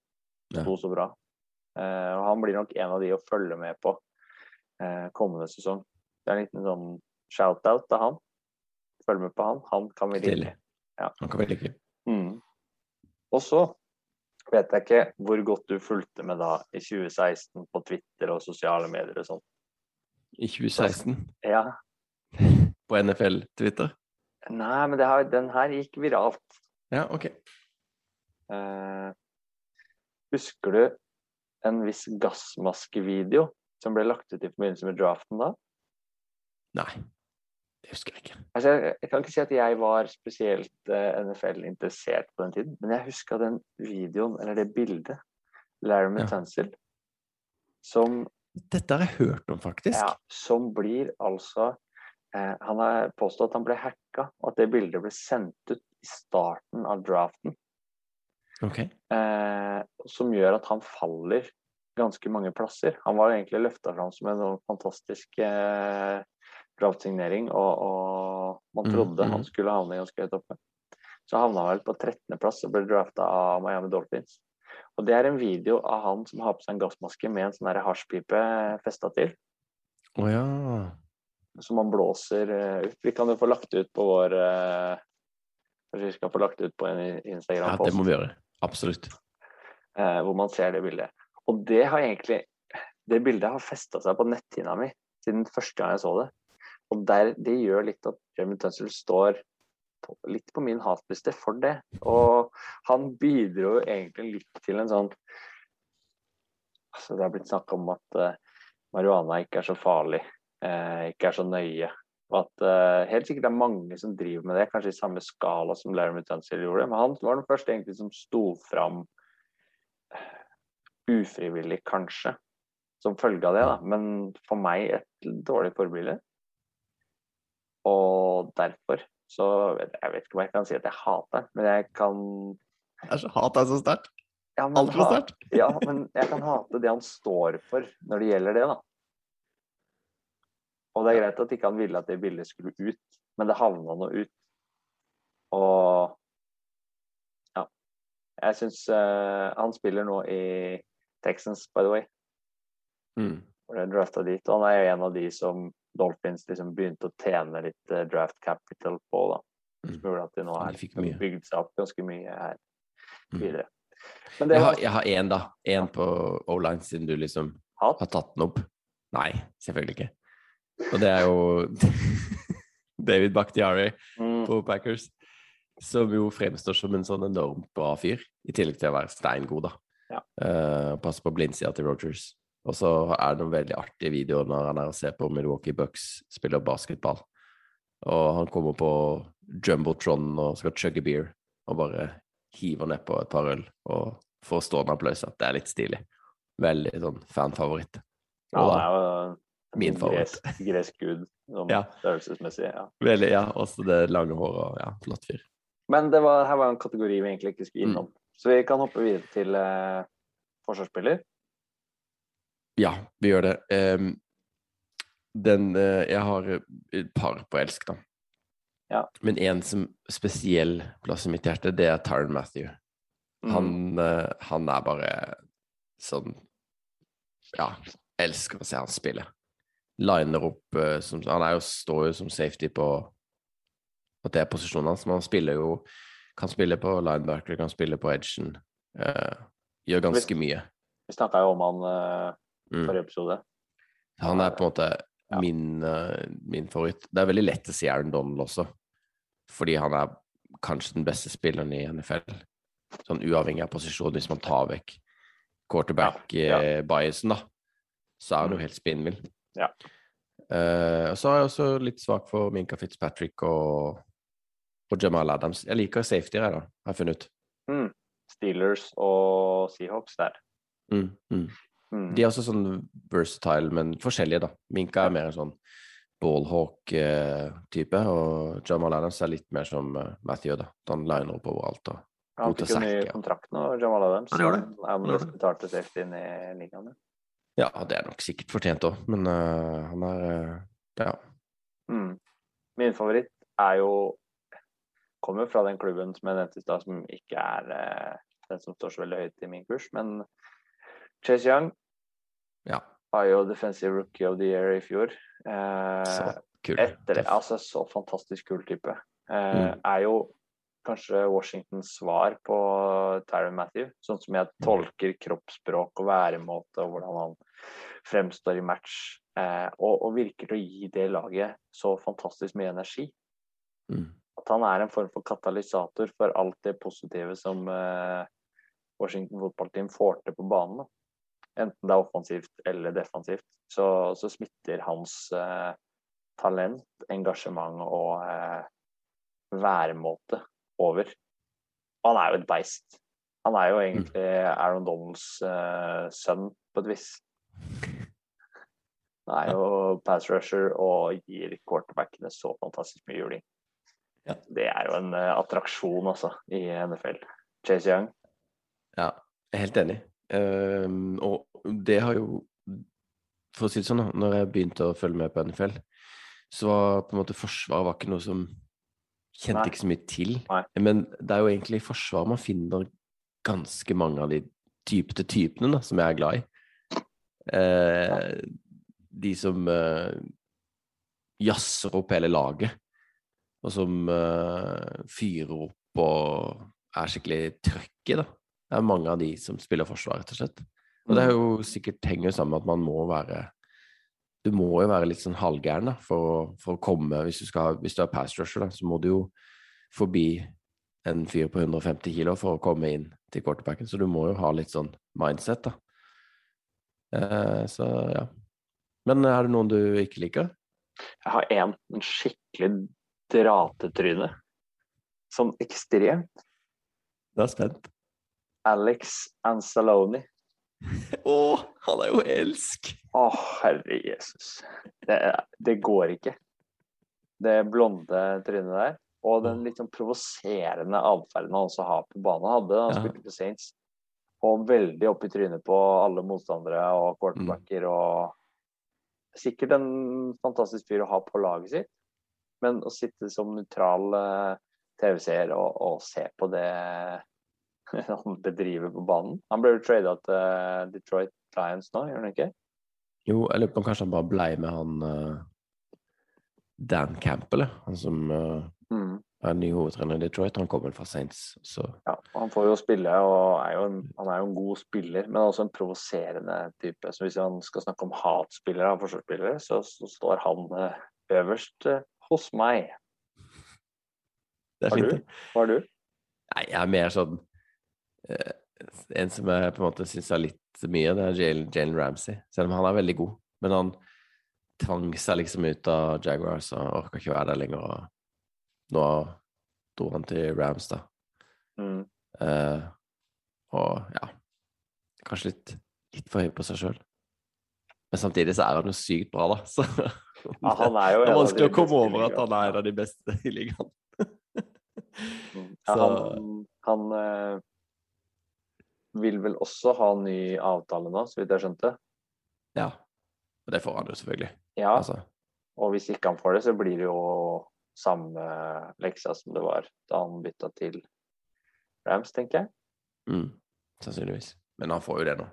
Ja. Sto så bra. Eh, og han blir nok en av de å følge med på eh, kommende sesong. Det er en liten sånn shout-out til han. Følg med på han. Han kan vi like. Ja. Han kan vi like. Mm. Og så vet jeg ikke hvor godt du fulgte med da i 2016 på Twitter og sosiale medier og sånn. I 2016 Ja. på NFL-Twitter. Nei, men det har, den her gikk viralt. Ja, ok. Eh, husker du en viss gassmaskevideo som ble lagt ut i forbindelse med draften da? Nei, det husker jeg ikke. Altså, jeg, jeg kan ikke si at jeg var spesielt uh, NFL-interessert på den tiden, men jeg huska den videoen, eller det bildet, Larry Tunsil, som Dette har jeg hørt om, faktisk. Ja, som blir altså eh, Han har påstått at han ble hacka, og at det bildet ble sendt ut i starten av draften. Ok. Eh, som gjør at han faller ganske mange plasser. Han var egentlig løfta fram som en sånn fantastisk eh, draftsignering, og, og man trodde trodde mhm. han skulle havne ganske høyt oppe. Så havna han vel på 13.-plass og ble drafta av Miami Dolphins. Og det er en video av han som har på seg en gassmaske med en sånn hasjpipe festa til. Oh, ja. som man blåser eh, ut. Vi kan jo få lagt ut på vår eh, Kanskje vi skal få lagt ut på en Instagram-post. ja, det må vi gjøre. Absolutt. eh, hvor man ser det bildet. Og det har egentlig Det bildet har festa seg på netthinna mi siden første gang jeg så det. Og der, det gjør litt at Jeremy Tunsell står på, litt på min hatliste for det. Og han bidro egentlig litt til en sånn altså Det har blitt snakk om at uh, marihuana ikke er så farlig, eh, ikke er så nøye. Og at uh, helt sikkert det er mange som driver med det, kanskje i samme skala som Larry Mutansil gjorde. Men han var den første egentlig som sto fram eh, ufrivillig, kanskje, som følge av det. da. Men for meg et dårlig forbilde. Og derfor så jeg vet ikke om jeg kan si at jeg hater men jeg kan Det er så er sterkt. ja, Altfor sterkt. Ja, men jeg kan hate det han står for når det gjelder det, da. Og det er greit at ikke han ville at det bildet skulle ut, men det havna nå ut. Og ja. Jeg syns Han spiller nå i Texans, by the way. Mm. hvor det er drafta dit. Og han er jo en av de som Dolphins liksom begynte å tjene litt uh, draft capital på, da. Som Mm. gjorde at de nå har de bygd seg opp ganske mye her Mm. videre. Men det jeg har én, da. Én på O-line, siden du liksom Hatt? har tatt den opp. Nei, selvfølgelig ikke. Og det er jo David Bakhtiari Mm, på Packers, som jo fremstår som en sånn enormt bra fyr, i tillegg til å være steingod, da. Ja. Uh, passer på blindsida til Rogers. Og så er det noen veldig artige videoer når han er og ser på Milwaukee Bucks spiller basketball. Og han kommer på Jumbotron og skal chugge beer, og bare hiver nedpå et par øl og får stående applaus. Det er litt stilig. Veldig sånn fanfavoritt. Ja, det er jo min favoritt. gresk, gresk gud, sånn Ja. størrelsesmessig. Ja. veldig, ja, også det lange håret og ja, flott fyr. Men det var, her var en kategori vi egentlig ikke skulle Mm. innom. Så vi kan hoppe videre til eh, forsvarsspiller. Ja, vi gjør det. Um, den uh, Jeg har et par på elsk, da. Ja. Men en som spesiell plass i mitt hjerte, det er Tyron Matthew. Mm. Han, uh, han er bare sånn Ja, elsker å se han spille. Liner opp eh, som Han jo, står jo som safety på At det er posisjonen hans, men han spiller jo Kan spille på linebacker, kan spille på edgen. Uh, gjør ganske mye. Vi snakka jo om han uh, forrige episode. Han er på en måte Ja. min, uh, min favoritt. Det er veldig lett å si Aaron Donald også, fordi han er kanskje den beste spilleren i NFL. Sånn uavhengig av posisjon, hvis man tar vekk quarterback-biasen, da, så er han jo Mm. helt spinnvill. Ja. Uh, og så er jeg også litt svak for Minka Fitzpatrick og, og Jamal Adams. Jeg liker safety her, da, har jeg funnet ut. Mm. Steelers og Seahawks der. Mm, mm. Mm. De er også sånn versatile, men forskjellige, da. Minka er mer en sånn ballhawk-type, og Jamal Adams er litt mer som eh, Matthew, da. Han liner opp overalt. Og... Han fikk jo ny kontrakt nå, Jamal Adams. Han gjør det. Han Han betalte safetyen i ligaen. Ja, det er nok sikkert fortjent òg, men uh, han er uh, Ja. Mm. Min favoritt er jo Kommer fra den klubben som jeg nevnte i stad, som ikke er uh, den som står så veldig høyt i min kurs, men Chase Young ja. var jo Defensive Rookie of the Year i fjor. Så kul. etter det, altså så fantastisk kul type. Mm. Er jo kanskje Washingtons svar på Tyron Matthew, sånn som jeg tolker kroppsspråk og væremåte og hvordan han fremstår i match, eh, og, og virker til å gi det laget så fantastisk mye energi. Mm. At han er en form for katalysator for alt det positive som eh, Washington fotballteam får til på banen. Enten det er offensivt eller defensivt, så, så smitter hans eh, talent, engasjement og eh, væremåte over. Og han er jo et beist. Han er jo egentlig Aaron Donalds eh, sønn på et vis. Han er jo pass rusher og gir quarterbackene så fantastisk mye juling. Ja. Det er jo en eh, attraksjon, altså, i NFL. Chase Young. Ja, jeg er helt enig. Um, og det har jo For å si det sånn, da, når jeg begynte å følge med på NFL, så var på en måte Forsvaret var ikke noe som kjente Nei. ikke så mye til. Nei. Men det er jo egentlig i Forsvaret man finner ganske mange av de typete typene da, som jeg er glad i. Eh, de som eh, jazzer opp hele laget, og som eh, fyrer opp og er skikkelig trøkk i, da. Det er mange av de som spiller forsvar, rett og slett. Og det er jo sikkert henger sammen med at man må være Du må jo være litt sånn halvgæren da, for, for å komme Hvis du, skal, hvis du er pass rusher, da, så må du jo forbi en fyr på 150 kilo for å komme inn til quarterbacken, så du må jo ha litt sånn mindset, da. Eh, så ja. Men er det noen du ikke liker? Jeg har en, en skikkelig dratetryne. Sånn ekstremt. Det er spent. Alex Anzalone. Å, han er jo elsk! Å, herre Jesus. Det, det går ikke. Det blonde trynet der. Og den litt sånn provoserende atferden han også har på banen. Hadde han Ja. spilte på Saints. Og veldig opp i trynet på alle motstandere og Mm. quarterbacker og Sikkert en fantastisk fyr å ha på laget sitt, men å sitte som nøytral eh, TV-seer og, og se på det han bedriver på banen Han ble jo trada til Detroit Lions nå, gjør han ikke? Jo, jeg lurer på om kanskje han bare blei med han eh, Dan Campbell, han som eh, Mm. Er ny hovedtrener i Detroit. Han kommer fra Saints, så Ja, han får jo spille, og er jo en, han er jo en god spiller, men også en provoserende type. Så hvis han skal snakke om hatspillere og forsvarsspillere, så, så står han eh, øverst eh, hos meg. det er Har fint. du? Hva er du? Nei, jeg er mer sånn eh, En som jeg på en måte syns er litt mye, det er Jalen, Jalen Ramsey. Selv om han er veldig god. Men han tvang seg liksom ut av Jaguars og orka ikke være der lenger. Og nå dro han til Rams, da. Mm. Uh, og ja Kanskje litt, litt for høy på seg sjøl. Men samtidig så er han jo sykt bra, da. Så Ja, han er jo det er vanskelig å komme over at han er en av de beste i ligaen. Mm. Ja, han han eh, vil vel også ha ny avtale nå, så vidt jeg skjønte. Ja. Og det får han jo selvfølgelig. Ja, Altså, og hvis ikke han får det, så blir det jo samme leksa som det var da han bytta til Rams, tenker jeg. mm, sannsynligvis. Men han får jo det nå.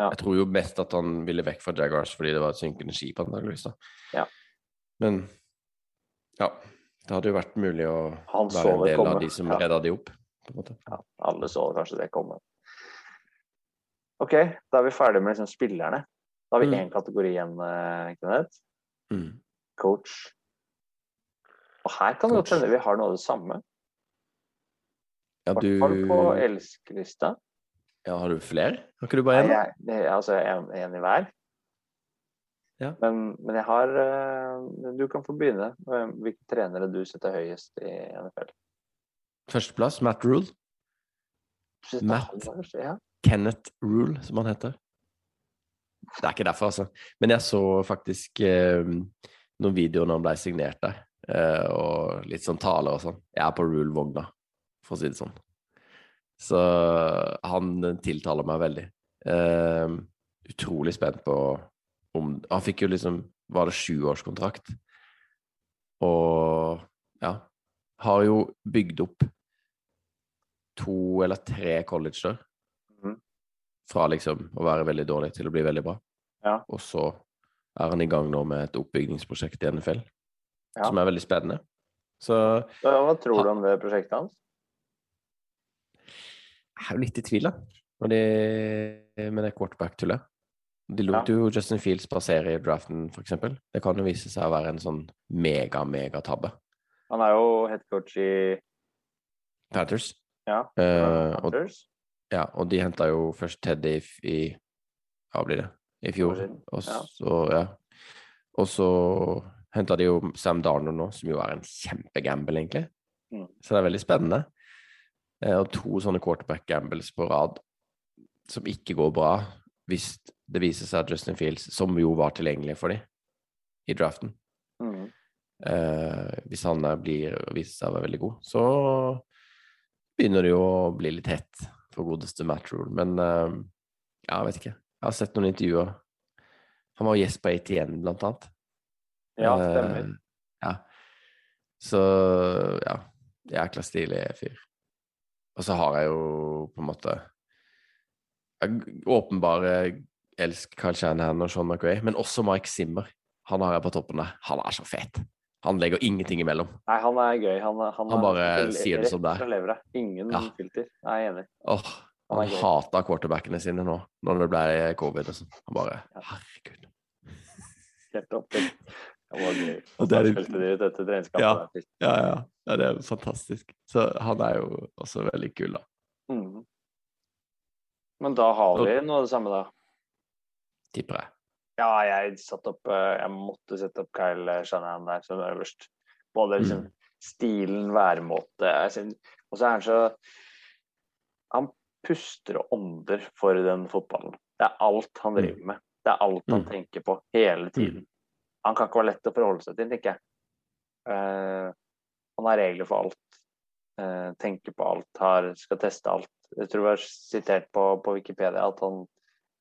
Ja. Jeg tror jo mest at han ville vekk fra Jaguars fordi det var et synkende skip, antakeligvis. Ja. Men ja, det hadde jo vært mulig å Han være en del komme. av de som Ja. redda de opp. på en måte. Ja, alle så kanskje det komme. OK, da er vi ferdig med liksom spillerne. Da har vi Mm. kategori igjen, eh, Kenneth. Mm. Coach. Og her kan det godt hende vi har noe av det samme. Ja, Har du du på elskelista? ja, Har du flere? Har ikke du bare én? Altså, en i hver. Ja. Men, men jeg har eh, Du kan få begynne. Hvilke trenere du setter høyest i NFL? Førsteplass, Matt Rule. Matt. Ja. Kenneth Rule, som han heter. Det er ikke derfor, altså. Men jeg så faktisk eh, noen videoer når han ble signert der, og litt sånn taler og sånn. Jeg er på Rule-vogna, for å si det sånn. Så han tiltaler meg veldig. Uh, utrolig spent på om Han fikk jo liksom Var det sjuårskontrakt? Og ja Har jo bygd opp to eller tre colleger Mm. fra liksom å være veldig dårlig til å bli veldig bra. Ja. Og så er han i gang nå med et oppbyggingsprosjekt i NFL, Ja. som er veldig spennende. Så Hva, hva tror du om det prosjektet hans? jeg er jo litt i tvil, da. Når de, med det quarterback-tullet. De lot Ja. jo Justin Fields passere i draften, eksempel. Det kan jo vise seg å være en sånn mega-mega-tabbe. Han er jo head coach i Panthers. ja, og, Panthers. ja, og de henta jo først Teddy i, i Hva blir det? I fjor. Og så, ja. Og så henta de jo Sam Darnold nå, som jo er en kjempegamble, egentlig. Mm. Så det er veldig spennende. Eh, og to sånne quarterback-gambles på rad som ikke går bra, hvis det viser seg at Justin Fields, som jo var tilgjengelig for dem i draften mm. eh, Hvis han blir viser seg å være veldig god, så begynner det jo å bli litt hett for godeste Matt Rule. Men eh, ja, jeg vet ikke. Jeg har sett noen intervjuer. Han var gjest på ATN, blant annet. Ja, Eh, stemmer. ja. Så ja. Jækla stilig fyr. Og så har jeg jo på en måte åpenbare elsk Carl Shanahan og Sean McRae, men også Mike Zimmer. Han har jeg på toppen der. Han er så fet. Han legger ingenting imellom. Nei, han er gøy. Han, han, Han bare er, sier det som det er. Ingen Ja. filter. Jeg er enig. Åh, Han han hata quarterbackene sine nå, når det ble covid og sånn. Han bare. Herregud. Helt opp til. Det var gøy. Og det er spilte de ut etter treningskampen. Ja. Ja, ja. ja, det er fantastisk. Så han er jo også veldig kul, da. Mm. Men da har vi noe av det samme, da. Tipper jeg. Ja, jeg satt opp eh, Jeg måtte sette opp Kyle Shanahan der som øverst. Både liksom Mm. stilen, væremåte Og så er han så Han puster og ånder for den fotballen. Det er alt han Mm. driver med. Det er alt han Mm. tenker på hele tiden. Han kan ikke være lett å forholde seg til, tenker jeg. Uh, Han har regler for alt. Uh, tenker på alt, har, skal teste alt. Jeg tror jeg har sitert på, på Wikipedia at han,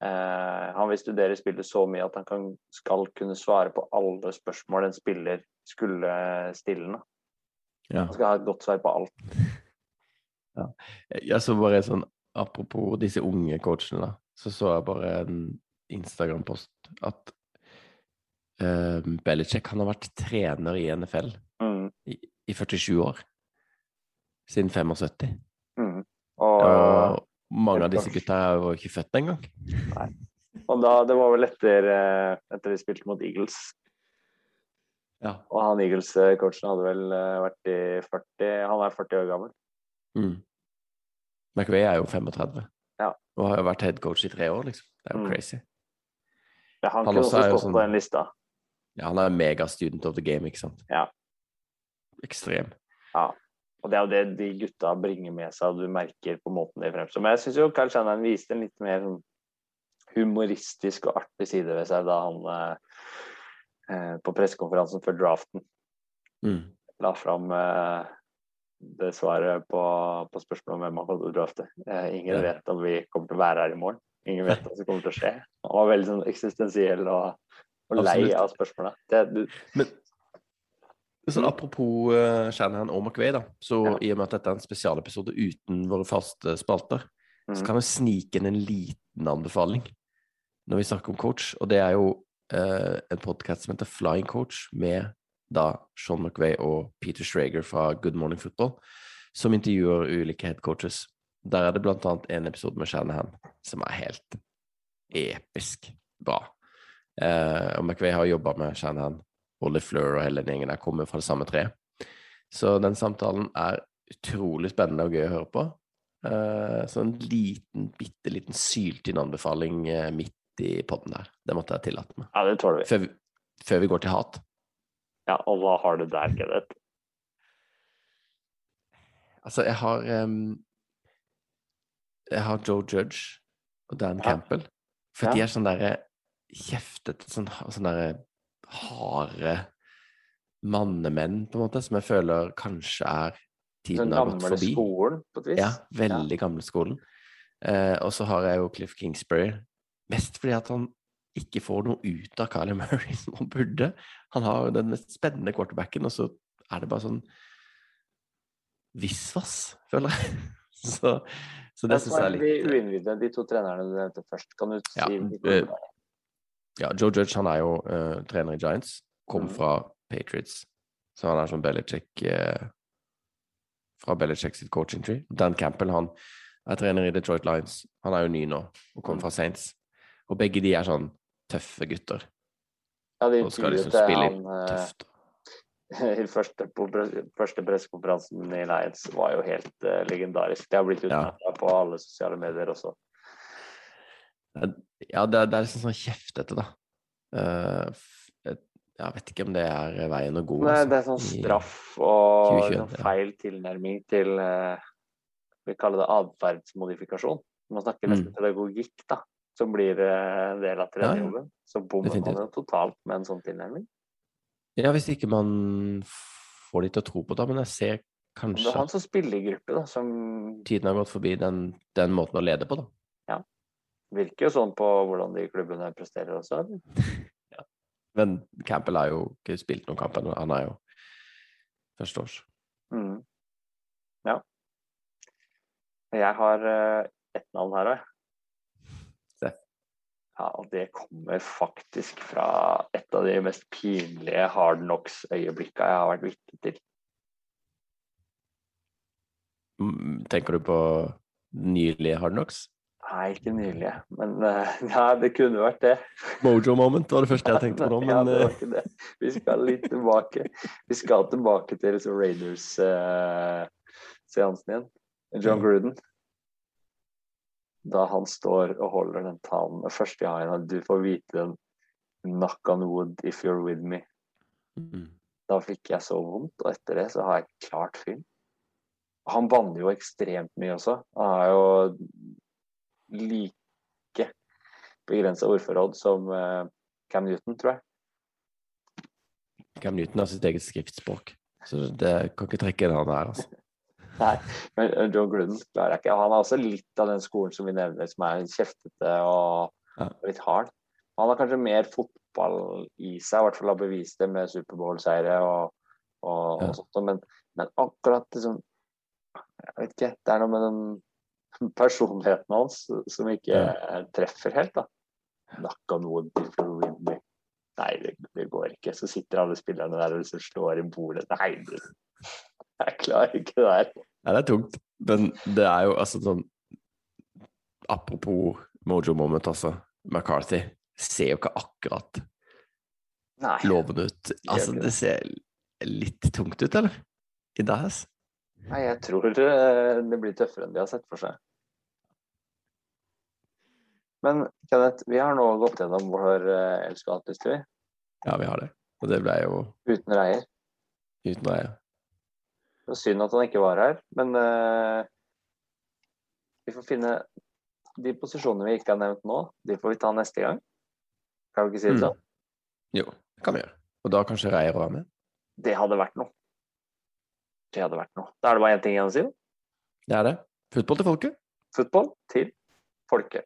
uh, han vil studere spillet så mye at han kan, skal kunne svare på alle spørsmål en spiller skulle stille. Ja. Han skal ha et godt svar på alt. Jeg så bare sånn Apropos disse unge coachene, da. Så så jeg bare en Instagram-post at uh, Belichick han har vært trener i NFL Mm, i, i 47 år. Siden 75. mm. Og, Og mange av disse gutta er jo ikke født engang. og da, det var vel etter, eh, etter de spilte mot Eagles. Ja. Og han Eagles-coachen hadde vel eh, vært i 40 Han er 40 år gammel. Mm. McVay er jo 35. Ja. Og har jo vært headcoach i tre år, liksom. Det er jo Mm. crazy. Ja, han, Han kunne også også stått sånn- på den lista. Ja, han er mega student of the game, ikke sant. Ja. Ekstrem. Ja. Og det er jo det de gutta bringer med seg, og du merker på måten de fremstår. Men jeg syns jo Carl Shannon viste en litt mer humoristisk og artig side ved seg da han eh, eh, på pressekonferansen før draften Mm. la fram eh, det svaret på, på spørsmålet om hvem han kom til å drafte. Eh, ingen Ja. vet om vi kommer til å være her i morgen. Ingen vet hva som kommer til å skje. Han var veldig sånn eksistensiell og, og lei av spørsmålene. Det, du, Men sånn, Mm. apropos uh, Shanahan og McVay, da. Så Ja. i og med at dette er en spesialepisode uten våre faste spalter, så Mhm. kan vi snike inn en liten anbefaling når vi snakker om coach. Og det er jo uh, en podkast som heter Flying Coach, med da Sean McVay og Peter Schrager fra Good Morning Football, som intervjuer ulike headcoaches. Der er det blant annet en episode med Shanahan som er helt episk bra. Eh, og McVeigh har jobba med Shanahan, og Fleur og hele den gjengen der kommer fra det samme treet. Så den samtalen er utrolig spennende og gøy å høre på. Eh, så en liten, bitte liten syltynn anbefaling eh, midt i podden der. Det måtte jeg tillate meg. ja, det tåler vi. Før vi, før vi går til hat. Ja, og hva har du der, Kenneth? Altså, jeg har um, Jeg har Joe Judge og Dan Ja. Campbell. For Ja. de er sånn derre kjeftete, sånn, sånn derre harde mannemenn, på en måte, som jeg føler kanskje er tiden har gått forbi. skolen, på et vis. Ja, veldig gamle skolen. Eh, og så har jeg jo Cliff Kingsbury, mest fordi at han ikke får noe ut av Kylie Murray som han burde. Han har den mest spennende quarterbacken, og så er det bare sånn visvas, føler jeg. Så, så det syns jeg er litt de uinnvidde, de to trenerne du nevnte først. Kan du si Ja, litt eh, om det? Ja, Joe Judge han er jo uh, trener i Giants, kom mm. fra Patriots, så han er som Belichick uh, fra Belichick sitt coaching tree. Dan Campbell han er trener i Detroit Lions. Han er jo ny nå og kommer Mhm. fra Saints. Og begge de er sånn tøffe gutter. Ja, de Og skal liksom spille han eh, tøft. i første, på første pressekonferansen i Lions var jo helt uh, legendarisk. Det har blitt Ja. på alle sosiale medier også. Ja, det, det er liksom sånn kjeftete, da. Uh, jeg vet ikke om det er veien å gå. Nei, altså, det er sånn straff og 2021, sånn feil tilnærming til uh, Vi kaller det atferdsmodifikasjon. Man snakker nesten Mm. pedagogikk, da, som blir eh, en del av Ja, ja. Så bommer man det totalt med en sånn tilnærming. Ja, hvis ikke man får de til å tro på det, men jeg ser Det kanskje er han som spiller i spillergruppe, da, som tiden har gått forbi den, den måten å lede på, da. Virker jo sånn på hvordan de klubbene presterer også. Ja. Men Campbell har jo ikke spilt noen kamp ennå. Han er jo førsteårs. Mm. Ja. Jeg har eh, ett navn her òg. Se. Ja, og det kommer faktisk fra et av de mest pinlige hard knocks-øyeblikka jeg har vært vitne til. Mm, Tenker du på nylige Hard Knocks? Nei, ikke nylig, men eh, ja, det kunne vært det. Mojo moment var det første jeg tenkte på nå, ja, det var eh, ikke det. Vi skal litt tilbake. Vi skal tilbake til Raiders-seansen igjen. John. Gruden. Da han står og holder den talen. med første gangen du får vite den knock on wood if you're with me. mm, Da fikk jeg så vondt, og etter det så har jeg klart film. Han banner jo ekstremt mye også. Han har jo like begrensa ordforråd som eh, Cam Newton, tror jeg. Cam Newton har sitt eget skriftspråk. Så det kan ikke trekke inn han der, altså. Nei, men eh, John Gruden klarer jeg ikke. Han er også litt av den skolen som vi nevner, som er kjeftete og litt hard. Han har kanskje mer fotball i seg, i hvert fall har bevist det med Superbowl-seire og, og, og sånt. Men, men akkurat liksom Jeg vet ikke. Det er noe med den personligheten hans som ikke treffer helt, da. Nakka noen. Nei, det, det går ikke. Så sitter alle spillerne der og liksom slår i bordet. Nei, jeg klarer ikke det der. Nei, det er tungt. Men det er jo altså sånn Apropos Mojo Moment, altså. McCarthy ser jo ikke akkurat Nei. lovende ut. Altså, det ser litt tungt ut, eller? I Dallas? Nei, jeg tror eh, det blir tøffere enn de har sett for seg. Men Kenneth, vi har nå gått gjennom vår uh, elsk-og-hat-liste, vi. Ja, vi har det. Og det ble jo Uten Reier. uten reier. Det var synd at han ikke var her, men uh, vi får finne de posisjonene vi ikke har nevnt nå, de får vi ta neste gang. Kan vi ikke si det Mm. sånn? Jo, det kan vi gjøre. Og da kanskje Reier å være med? Det hadde vært noe. Det hadde vært noe. Da er det bare én ting igjen å si. Det er det. Fotball til folket. Fotball til folket.